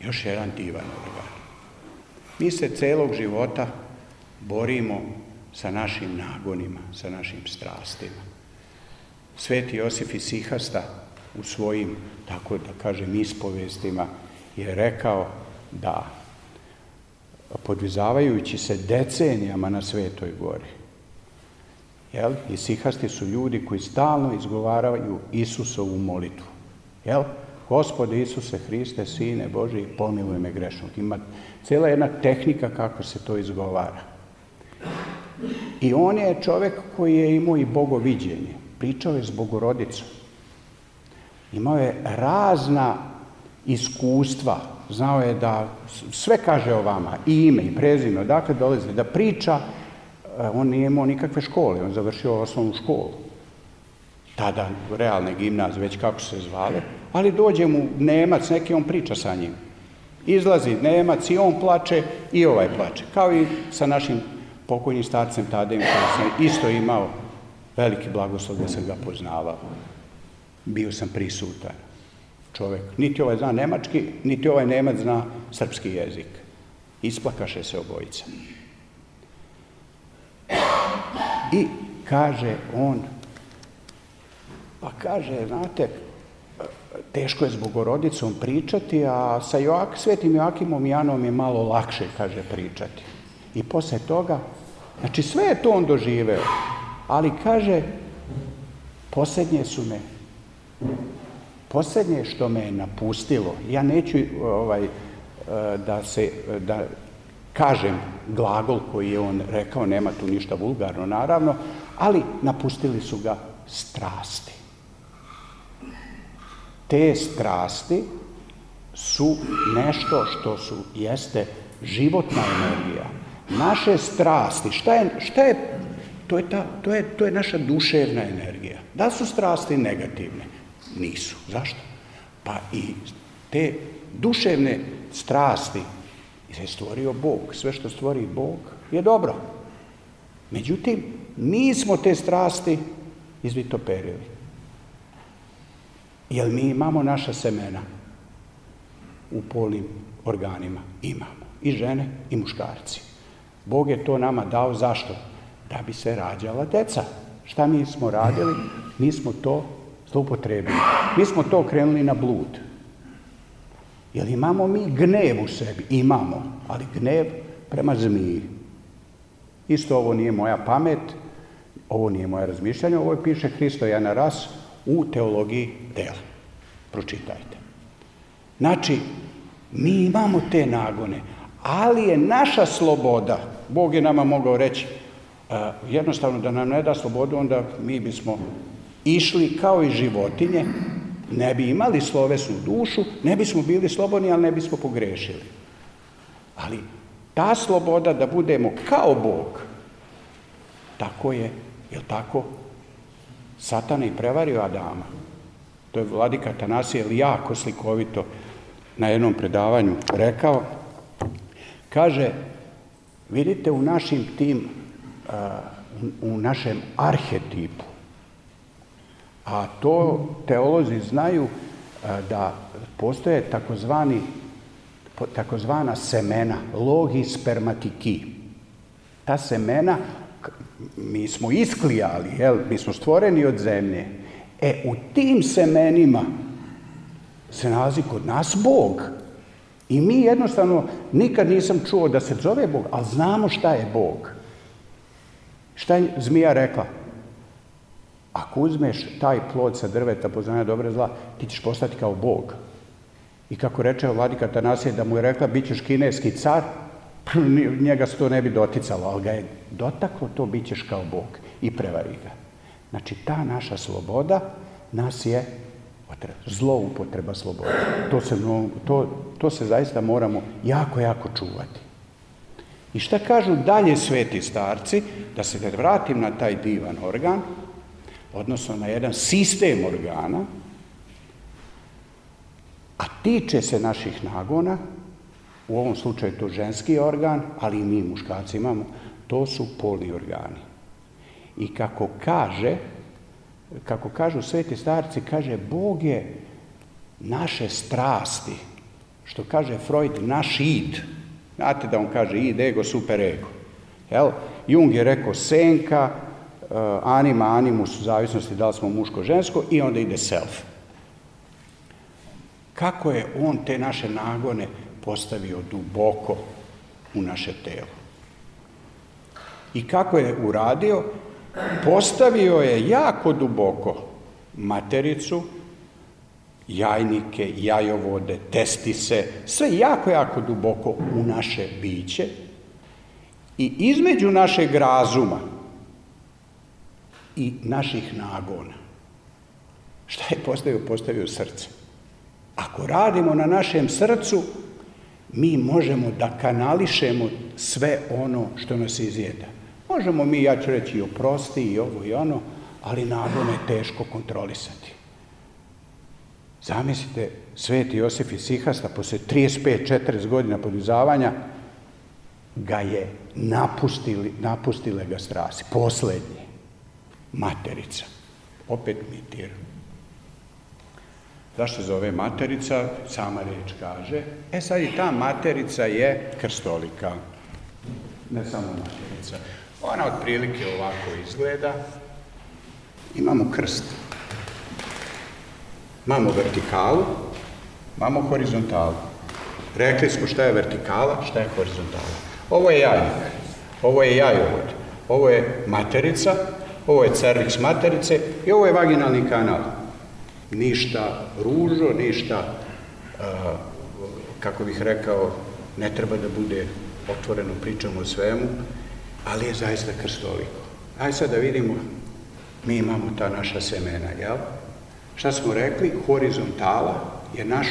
još jedan divan organ. Mi se celog života borimo sa našim nagonima, sa našim strastima. Sveti Josif iz Sihasta u svojim, tako da kažem, ispovestima je rekao da podvizavajući se decenijama na Svetoj gori. Jel? I sihasti su ljudi koji stalno izgovaraju Isusovu molitvu. Jel? Gospode Isuse Hriste, Sine Boži, pomiluj me grešnog. Ima cijela jedna tehnika kako se to izgovara. I on je čovek koji je imao i bogoviđenje. Pričao je s bogorodicom. Imao je razna iskustva znao je da sve kaže o vama, i ime, i prezime, odakle dolazi, da priča, e, on nije imao nikakve škole, on završio osnovnu školu. Tada realne gimnazije, već kako se zvale, ali dođe mu Nemac, neki on priča sa njim. Izlazi Nemac i on plače i ovaj plače. Kao i sa našim pokojnim starcem Tadejem, koji sam isto imao veliki blagoslov da sam ga poznavao. Bio sam prisutan čovek. Niti ovaj zna nemački, niti ovaj nemac zna srpski jezik. Isplakaše se obojica. I kaže on, pa kaže, znate, teško je s Bogorodicom pričati, a sa Joak, svetim Joakimom Janom je malo lakše, kaže, pričati. I posle toga, znači sve je to on doživeo, ali kaže, posljednje su me Poslednje što me je napustilo, ja neću ovaj, e, da se, da kažem glagol koji je on rekao, nema tu ništa vulgarno naravno, ali napustili su ga strasti. Te strasti su nešto što su, jeste životna energija. Naše strasti, šta je, šta je to je, ta, to, je, to je naša duševna energija. Da su strasti negativne? Nisu. Zašto? Pa i te duševne strasti je stvorio Bog. Sve što stvori Bog je dobro. Međutim, mi smo te strasti izvitoperili. Jel mi imamo naša semena u polnim organima? Imamo. I žene i muškarci. Bog je to nama dao zašto? Da bi se rađala deca. Šta mi smo radili? mi smo to zloupotrebili. Mi smo to krenuli na blud. Jel imamo mi gnev u sebi? Imamo, ali gnev prema zmiji. Isto ovo nije moja pamet, ovo nije moje razmišljanje, ovo piše Hristo Jana Ras u teologiji dela. Pročitajte. Znači, mi imamo te nagone, ali je naša sloboda, Bog je nama mogao reći, jednostavno da nam ne da slobodu, onda mi bismo išli kao i životinje, ne bi imali slovesnu dušu, ne bismo bili slobodni, ali ne bismo pogrešili. Ali ta sloboda da budemo kao Bog, tako je, je tako? Satan je prevario Adama. To je vladika Tanasije jako slikovito na jednom predavanju rekao. Kaže, vidite u našim tim, u našem arhetipu, a to teolozi znaju da postoje takozvani takozvana semena, logi spermatiki. Ta semena, mi smo isklijali, jel? mi smo stvoreni od zemlje. E, u tim semenima se nalazi kod nas Bog. I mi jednostavno, nikad nisam čuo da se zove Bog, ali znamo šta je Bog. Šta je zmija rekla? Ako uzmeš taj plod sa drveta poznanja dobre zla, ti ćeš postati kao Bog. I kako reče vladika Tanasije da mu je rekla bit ćeš kineski car, njega se to ne bi doticalo, ali ga je dotaklo to bit ćeš kao Bog i prevari ga. Znači ta naša sloboda nas je zloupotreba slobode. To se, to, to se zaista moramo jako, jako čuvati. I šta kažu dalje sveti starci, da se da vratim na taj divan organ, odnosno na jedan sistem organa, a tiče se naših nagona, u ovom slučaju to ženski organ, ali i mi muškarci imamo, to su polni organi. I kako kaže, kako kažu sveti starci, kaže Bog je naše strasti, što kaže Freud, naš id. Znate da on kaže id, ego, super ego. Jel? Jung je rekao senka, anima, animus, u zavisnosti da li smo muško-žensko, i onda ide self. Kako je on te naše nagone postavio duboko u naše telo? I kako je uradio? Postavio je jako duboko matericu, jajnike, jajovode, testise, sve jako, jako duboko u naše biće i između našeg razuma i naših nagona. Šta je postavio? Postavio srce. Ako radimo na našem srcu, mi možemo da kanališemo sve ono što nas izjeda. Možemo mi, ja ću reći, i oprosti i ovo i ono, ali nagone je teško kontrolisati. Zamislite, sveti Josif iz Sihasta, posle 35-40 godina podizavanja, ga je napustili, napustile ga strasi. Poslednji. Materica. Opet mitir. Zašto zove materica? Sama reč kaže. E sad i ta materica je krstolika. Ne samo materica. Ona otprilike ovako izgleda. Imamo krst. Imamo vertikalu, imamo horizontalu. Rekli smo šta je vertikala, šta je horizontala. Ovo je jajnik, ovo je jajovod, ovo je materica, ovo je cervix materice i ovo je vaginalni kanal ništa ružo, ništa, kako bih rekao, ne treba da bude otvoreno pričamo o svemu, ali je zaista krstoliko. Ajde sad da vidimo, mi imamo ta naša semena, jel? Šta smo rekli? Horizontala je naš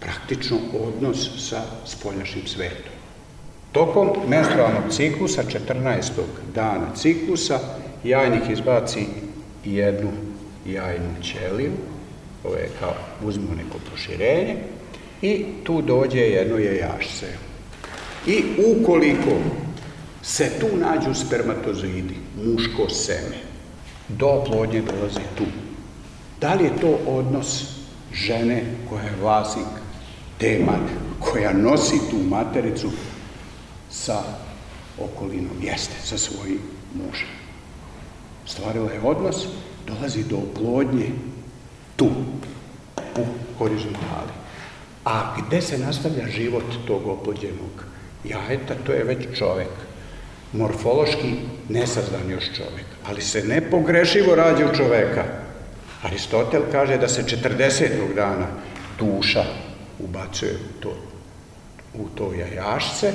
praktično odnos sa spoljašnjim svetom. Tokom menstrualnog ciklusa, 14. dana ciklusa, jajnik izbaci jednu jajnu ćeliju, ovo je kao uzmemo neko proširenje, i tu dođe jedno jajašce. I ukoliko se tu nađu spermatozoidi, muško seme, do plodnje dolazi tu. Da li je to odnos žene koja je vlasnik te koja nosi tu matericu sa okolinom? Jeste, sa svojim mužem. Stvarila je odnos dolazi do oplodnje tu, u horizontali. A gde se nastavlja život tog oplođenog jajeta, to je već čovek. Morfološki nesazdan još čovek, ali se nepogrešivo rađa u čoveka. Aristotel kaže da se 40. dana duša ubacuje u to, u to jajašce,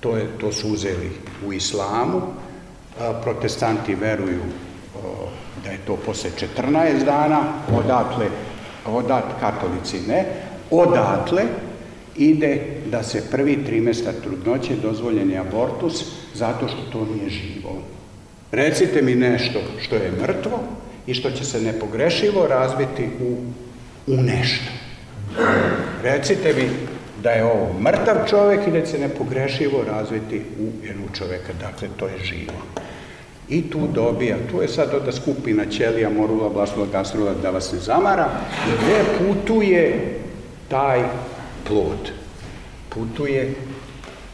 to, je, to su uzeli u islamu, protestanti veruju da je to posle 14 dana, odatle, odat katolici ne, odatle ide da se prvi trimestar trudnoće dozvoljeni abortus zato što to nije živo. Recite mi nešto što je mrtvo i što će se nepogrešivo razbiti u, u nešto. Recite mi da je ovo mrtav čovek i da će se nepogrešivo razviti u jednu čoveka. Dakle, to je živo. I tu dobija, tu je sad onda skupina ćelija, morula, blasula, gastrula, da vas ne zamara, gde putuje taj plod. Putuje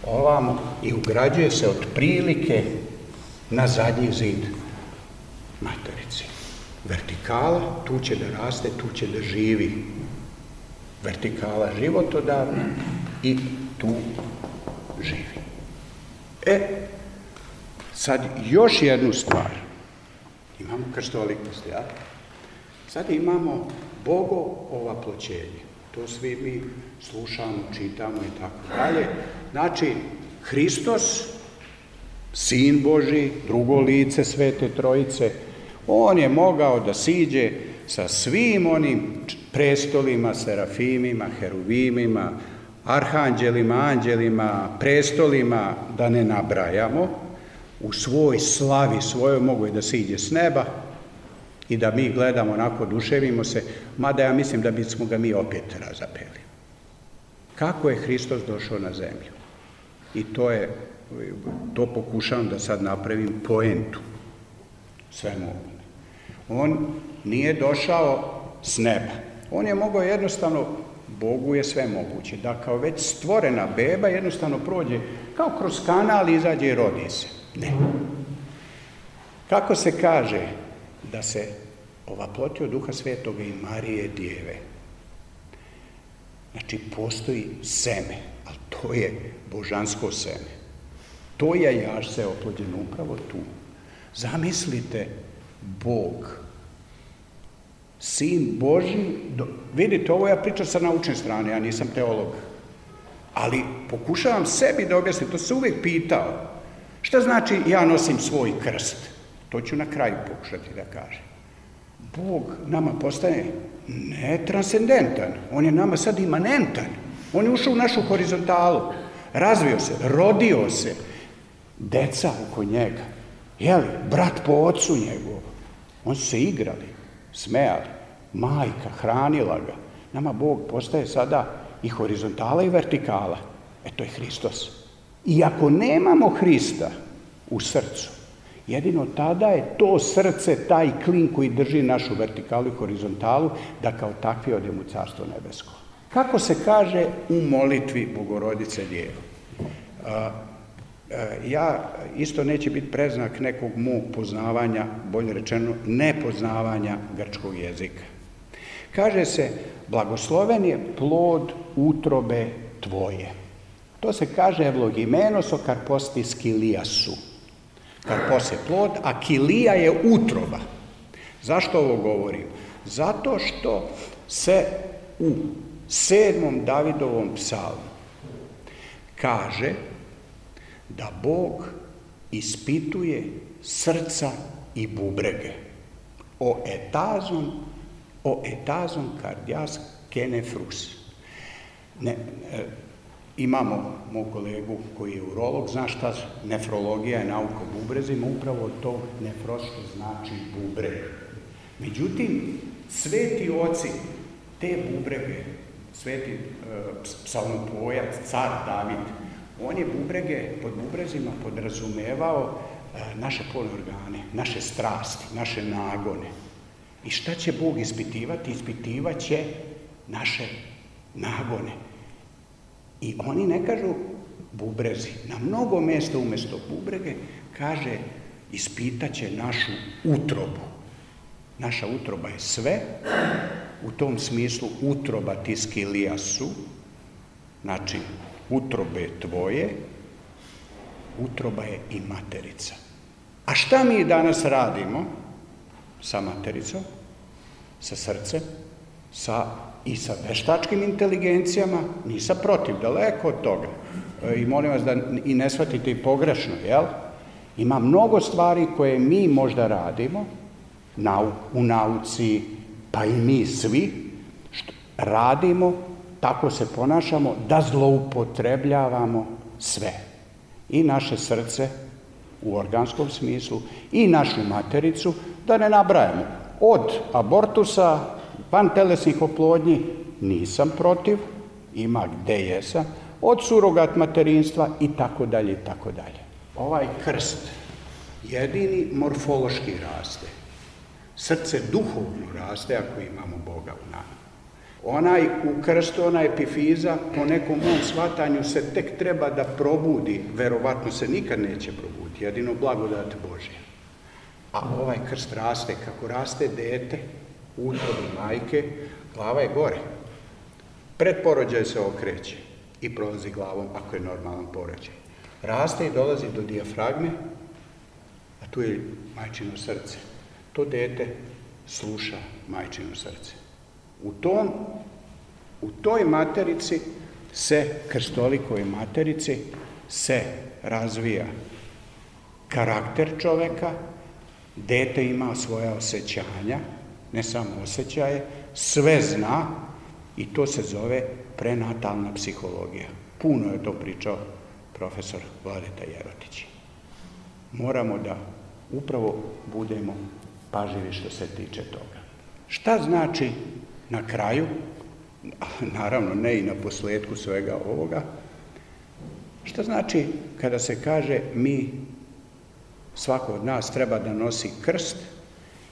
ovamo i ugrađuje se od prilike na zadnji zid materici. Vertikala, tu će da raste, tu će da živi. Vertikala životodavna i tu živi. E, sad još jednu stvar. Imamo krstolikost, ja? Sad imamo Bogo ovaploćenje. To svi mi slušamo, čitamo i tako dalje. Znači, Hristos, Sin Boži, drugo lice Svete Trojice, on je mogao da siđe sa svim onim prestolima, serafimima, heruvimima, arhanđelima, anđelima, prestolima, da ne nabrajamo, u svoj slavi svojoj mogu i da siđe s neba i da mi gledamo onako, duševimo se, mada ja mislim da bismo ga mi opet razapeli. Kako je Hristos došao na zemlju? I to je, to pokušavam da sad napravim poentu svemu ovome. On nije došao s neba. On je mogao jednostavno, Bogu je sve moguće, da kao već stvorena beba jednostavno prođe kao kroz kanal izađe i rodi se. Ne. Kako se kaže da se ova ploti od Duha Svetoga i Marije Djeve? Znači, postoji seme, ali to je božansko seme. To je jašce oplođeno upravo tu. Zamislite, Bog, Sin Boži, do, vidite, ovo ja pričam sa naučne strane, ja nisam teolog, ali pokušavam sebi da objasnim, to se uvek pitao, šta znači ja nosim svoj krst? To ću na kraju pokušati da kažem. Bog nama postaje ne transcendentan, on je nama sad imanentan. On je ušao u našu horizontalu, razvio se, rodio se, deca oko njega, jeli, brat po ocu njegov. On su se igrali, smejali, majka hranila ga. Nama Bog postaje sada i horizontala i vertikala. E to je Hristos. I ako nemamo Hrista u srcu, jedino tada je to srce taj klin koji drži našu vertikalu i horizontalu da kao takvi odemo u carstvo nebesko. Kako se kaže u molitvi Bogorodice Djevo? ja isto neće biti preznak nekog mog poznavanja, bolje rečeno, nepoznavanja grčkog jezika. Kaže se, blagosloven je plod utrobe tvoje. To se kaže evlogimenoso karpostis kiliasu. Karpos je plod, a kilija je utroba. Zašto ovo govorim? Zato što se u sedmom Davidovom psalmu kaže da Bog ispituje srca i bubrege. O etazon, o etazon cardias kenefrus. Ne, e, imamo mog kolegu koji je urolog, zna šta nefrologija je nauka o bubrezima, upravo to nefrosto znači bubreg. Međutim, sveti oci te bubrege, sveti e, psalmopojac, car David, On je bubrege, pod bubrezima podrazumevao e, naše polne organe, naše strasti, naše nagone. I šta će Bog ispitivati? Ispitivaće naše nagone. I oni ne kažu bubrezi. Na mnogo mesta umesto bubrege kaže ispitaće našu utrobu. Naša utroba je sve, u tom smislu utroba tiskilija su, znači utrobe tvoje, utroba je i materica. A šta mi danas radimo sa matericom, sa srcem, sa, i sa veštačkim inteligencijama? Nisam protiv, daleko od toga. E, I molim vas da i ne shvatite i pogrešno, jel? Ima mnogo stvari koje mi možda radimo nau, u nauci, pa i mi svi, što radimo, tako se ponašamo, da zloupotrebljavamo sve. I naše srce u organskom smislu i našu matericu, da ne nabrajamo. Od abortusa, telesnih oplodnji, nisam protiv, ima gde jesam, od surogat materinstva i tako dalje i tako dalje. Ovaj krst jedini morfološki raste. Srce duhovno raste ako imamo Boga u nama. Onaj u krstu, ona epifiza, po nekom mom shvatanju se tek treba da probudi, verovatno se nikad neće probuditi, jedino blagodat Božja. A ovaj krst raste, kako raste dete, utrobi majke, glava je gore. Pred porođaj se okreće i prolazi glavom ako je normalan porođaj. Raste i dolazi do dijafragme, a tu je majčino srce. To dete sluša majčino srce. U, tom, u toj materici se, krstolikoj materici, se razvija karakter čoveka, dete ima svoja osjećanja, ne samo osjećaje, sve zna i to se zove prenatalna psihologija. Puno je to pričao profesor Vladeta Jerotić. Moramo da upravo budemo pažljivi što se tiče toga. Šta znači na kraju, naravno ne i na posledku svega ovoga, šta znači kada se kaže mi, svako od nas treba da nosi krst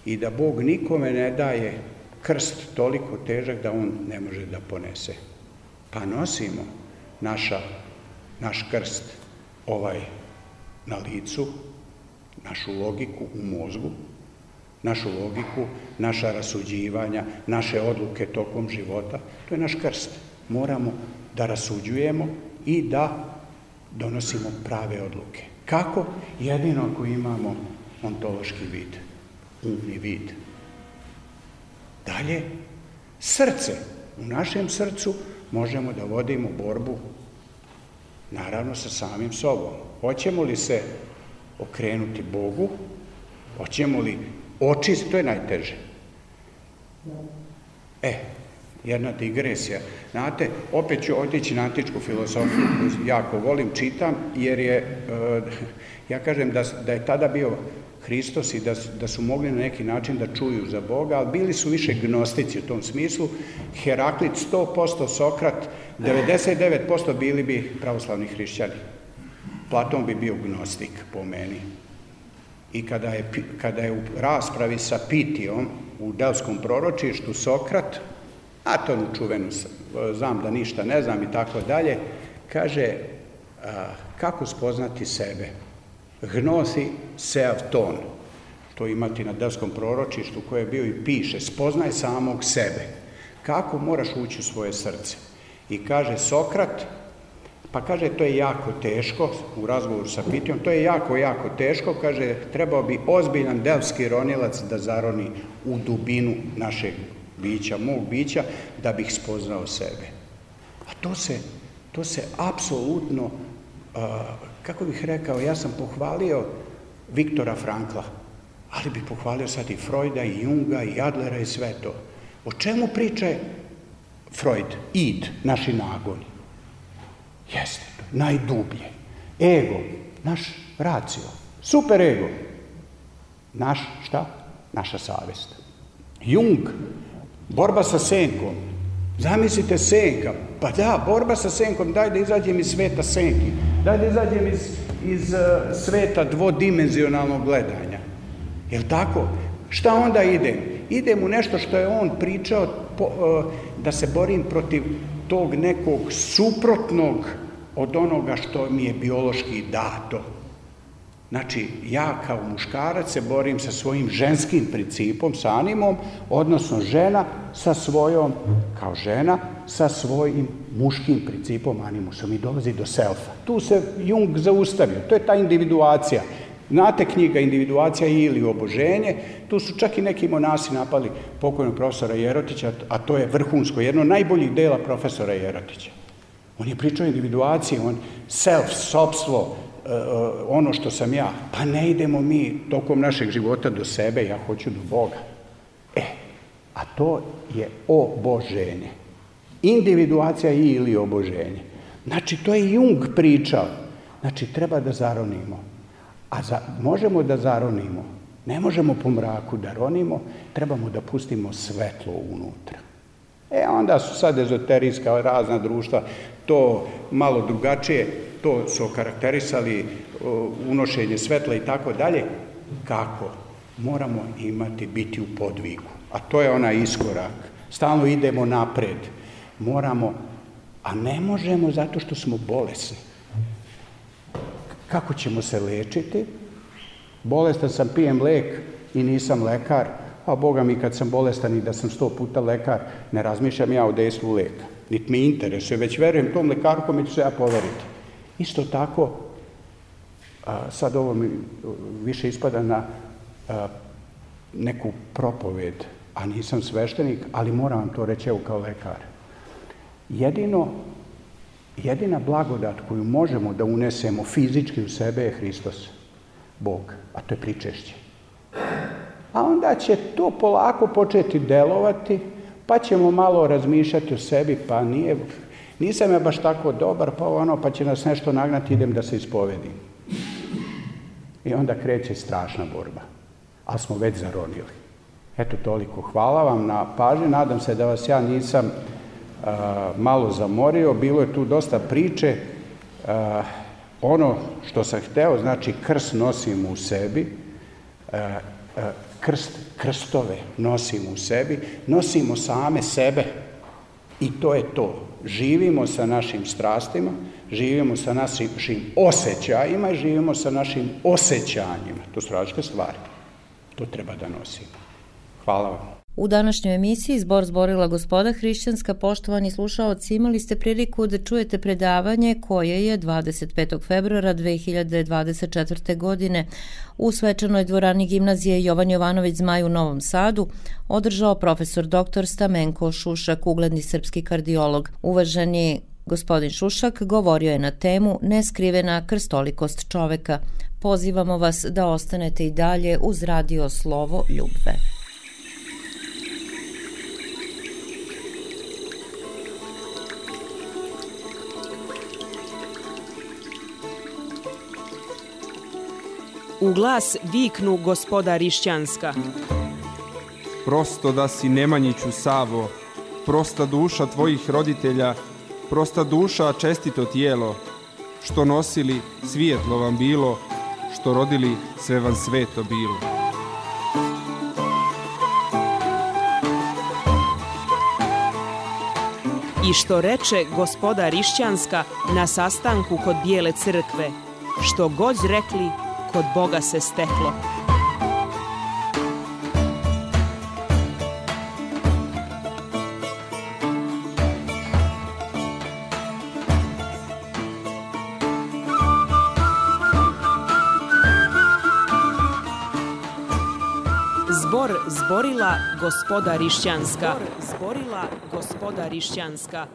i da Bog nikome ne daje krst toliko težak da on ne može da ponese. Pa nosimo naša, naš krst ovaj na licu, našu logiku u mozgu, našu logiku, naša rasuđivanja, naše odluke tokom života. To je naš krst. Moramo da rasuđujemo i da donosimo prave odluke. Kako? Jedino ako imamo ontološki vid, umni vid. Dalje, srce. U našem srcu možemo da vodimo borbu, naravno sa samim sobom. Hoćemo li se okrenuti Bogu, hoćemo li očistiti, to je najteže. E, jedna digresija. Znate, opet ću otići na antičku filozofiju koju jako volim, čitam, jer je, e, ja kažem da, da je tada bio Hristos i da, da su mogli na neki način da čuju za Boga, ali bili su više gnostici u tom smislu. Heraklit 100%, Sokrat 99% bili bi pravoslavni hrišćani. Platon bi bio gnostik po meni. I kada je, kada je u raspravi sa Pitijom u Delskom proročištu Sokrat, a to u čuvenu znam da ništa ne znam i tako dalje, kaže a, kako spoznati sebe? Gnosi seavton, to imati na Delskom proročištu koje je bio i piše, spoznaj samog sebe. Kako moraš ući u svoje srce? I kaže Sokrat, Pa kaže, to je jako teško, u razgovoru sa Pitijom, to je jako, jako teško, kaže, trebao bi ozbiljan delski ronilac da zaroni u dubinu našeg bića, mog bića, da bih spoznao sebe. A to se, to se apsolutno, kako bih rekao, ja sam pohvalio Viktora Frankla, ali bih pohvalio sad i Freuda, i Junga, i Adlera i sve to. O čemu priča Freud? Id, naši nagoni. Jeste najdublje. Ego, naš racio, super ego. Naš, šta? Naša savest. Jung, borba sa senkom. Zamislite senka. Pa da, borba sa senkom, daj da izađem iz sveta senki. Daj da izađem iz, iz uh, sveta dvodimenzionalnog gledanja. Jel tako? Šta onda idem? Idem u nešto što je on pričao po, uh, da se borim protiv tog nekog suprotnog od onoga što mi je biološki dato. Znači, ja kao muškarac se borim sa svojim ženskim principom, sa animom, odnosno žena sa svojom, kao žena, sa svojim muškim principom, animusom i dolazi do selfa. Tu se Jung zaustavio, to je ta individuacija. Znate knjiga Individuacija ili oboženje, tu su čak i neki monasi napali pokojnog profesora Jerotića, a to je vrhunsko, jedno najboljih dela profesora Jerotića. On je pričao o individuaciji, on self, sobstvo, ono što sam ja. Pa ne idemo mi tokom našeg života do sebe, ja hoću do Boga. E, a to je oboženje. Individuacija ili oboženje. Znači, to je Jung pričao. Znači, treba da zaronimo. A za, možemo da zaronimo. Ne možemo po mraku da ronimo, trebamo da pustimo svetlo unutra. E, onda su sad ezoterijska razna društva to malo drugačije, to su okarakterisali unošenje svetla i tako dalje. Kako? Moramo imati, biti u podvigu. A to je onaj iskorak. Stalno idemo napred. Moramo, a ne možemo zato što smo bolesni. Kako ćemo se lečiti? Bolestan sam, pijem lek i nisam lekar, a Boga mi kad sam bolestan i da sam sto puta lekar, ne razmišljam ja o dejstvu leka. Niti me interesuje, već verujem tom lekaru kome ću se ja poveriti. Isto tako, a, sad ovo mi više ispada na a, neku propoved, a nisam sveštenik, ali moram vam to reći evo kao lekar. Jedino jedina blagodat koju možemo da unesemo fizički u sebe je Hristos, Bog, a to je pričešće. A onda će to polako početi delovati, pa ćemo malo razmišljati o sebi, pa nije, nisam ja baš tako dobar, pa ono, pa će nas nešto nagnati, idem da se ispovedim. I onda kreće strašna borba, ali smo već zaronili. Eto toliko. Hvala vam na pažnju, nadam se da vas ja nisam malo zamorio, bilo je tu dosta priče. Ono što sam hteo, znači krst nosimo u sebi, krst, krstove nosimo u sebi, nosimo same sebe i to je to. Živimo sa našim strastima, živimo sa našim osjećajima i živimo sa našim osjećanjima. To su različite stvari. To treba da nosimo. Hvala vam. U današnjoj emisiji Zbor zborila gospoda hrišćanska, poštovani slušaoci, imali ste priliku da čujete predavanje koje je 25. februara 2024. godine u svečanoj dvorani gimnazije Jovan Jovanović Zmaj u Novom Sadu održao profesor dr. Stamenko Šušak, ugledni srpski kardiolog. Uvaženi gospodin Šušak govorio je na temu Neskrivena krstolikost čoveka. Pozivamo vas da ostanete i dalje uz radio Slovo Ljubve. U glas viknu gospoda Rišćanska. Prosto da si Nemanjiću Savo, prosta duša tvojih roditelja, prosta duša čestito tijelo, što nosili svijetlo vam bilo, što rodili sve vam sveto bilo. I što reče gospoda Rišćanska na sastanku kod Bijele crkve, što god rekli, kod Boga se steklo. Zbor zborila gospoda Rišćanska. Zbor zborila gospoda Rišćanska.